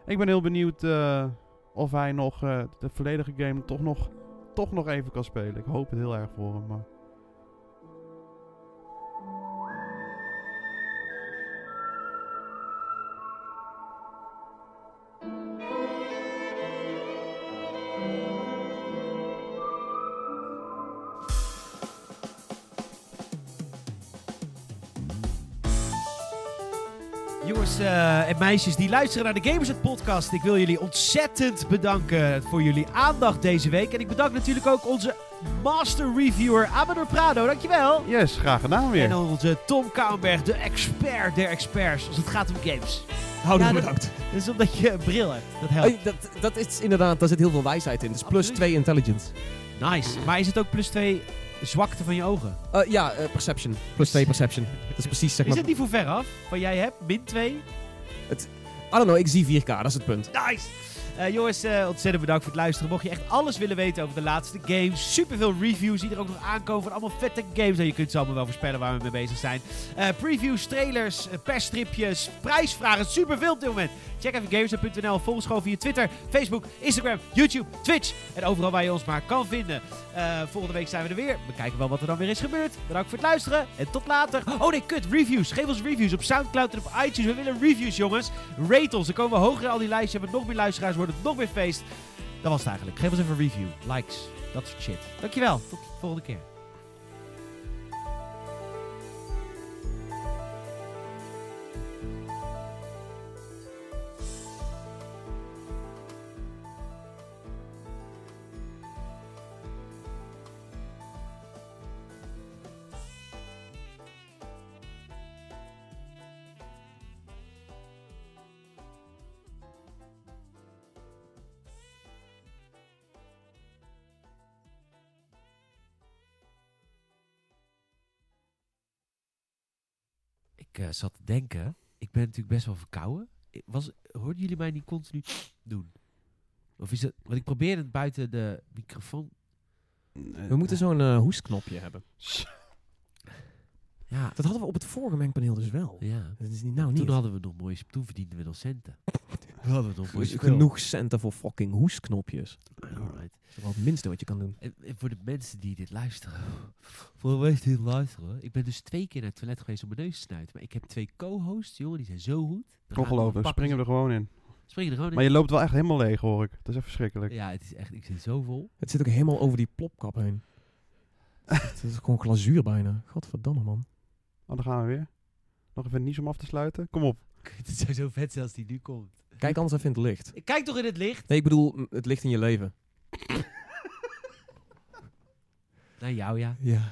ik ben heel benieuwd eh, of hij nog eh, de volledige game toch nog, toch nog even kan spelen. Ik hoop het heel erg voor hem, maar... en meisjes die luisteren naar de Gamersnet podcast. Ik wil jullie ontzettend bedanken voor jullie aandacht deze week. En ik bedank natuurlijk ook onze master reviewer Amador Prado. Dankjewel. Yes, graag gedaan weer. En dan onze Tom Kouwenberg, de expert der experts als het gaat om games. Hou Ja, dat- bedankt. Dat is omdat je een bril hebt. Dat helpt. Oh, dat, dat is inderdaad, daar zit heel veel wijsheid in. Dus plus Absoluut. 2 intelligence. Nice. Maar is het ook plus 2 zwakte van je ogen? Eh, ja, eh, perception. Plus 2 perception. Dat is precies zeg Is maar... het niet voor ver af? Van jij hebt min 2? Don't know, ik zie 4K, dat is het punt. Nice! Eh, jongens, eh, ontzettend bedankt voor het luisteren. Mocht je echt alles willen weten over de laatste games, superveel reviews die er ook nog aankomen allemaal vette games. En je kunt ze allemaal wel voorspellen waar we mee bezig zijn. Eh, previews, trailers, persstripjes, prijsvragen, superveel op dit moment. Check even gamers.nl. Volg ons gewoon via Twitter, Facebook, Instagram, YouTube, Twitch. En overal waar je ons maar kan vinden. Volgende week zijn we er weer. We kijken wel wat er dan weer is gebeurd. Bedankt voor het luisteren en tot later. Oh nee, kut, reviews. Geef ons reviews op Soundcloud en op iTunes. We willen reviews, jongens. Rate ons, dan komen we hoger in al die lijsten. Hebben nog meer luisteraars, wordt het nog meer feest. Dat was het eigenlijk. Geef ons even een review, likes, dat soort shit. Dankjewel, tot de volgende keer. Zat te denken, ik ben natuurlijk best wel verkouden. Was, hoorden jullie mij niet continu doen? Of is het, want ik probeerde het buiten de microfoon. We moeten zo'n eh, hoestknopje hebben. Ja, Dat hadden we op het vorige mengpaneel dus wel. ja. Dat is niet, nou niet. Toen hadden we nog mooie, toen verdienden we nog centen. Genoeg centen voor fucking hoesknopjes. Alright. Dat is wel het minste wat je kan doen. En, en voor de mensen die dit luisteren. Voor de mensen die dit luisteren. Ik ben dus twee keer naar het toilet geweest om mijn neus te snuiten. Maar ik heb twee co-hosts, jongen, die zijn zo goed. Pakken springen we er gewoon in. Springen er gewoon in. Maar je loopt wel echt helemaal leeg, hoor ik. Dat is echt verschrikkelijk. Ja, het is echt, ik zit zo vol. Het zit ook helemaal over die plopkap heen. Het is gewoon glazuur bijna. Godverdamme, man. Oh, dan gaan we weer. Nog even niets om af te sluiten. Kom op. Het zou zo vet zijn als die nu komt. Kijk anders even in het licht. Ik Kijk toch in het licht. Nee, ik bedoel, het licht in je leven. Naar jou, ja. Ja.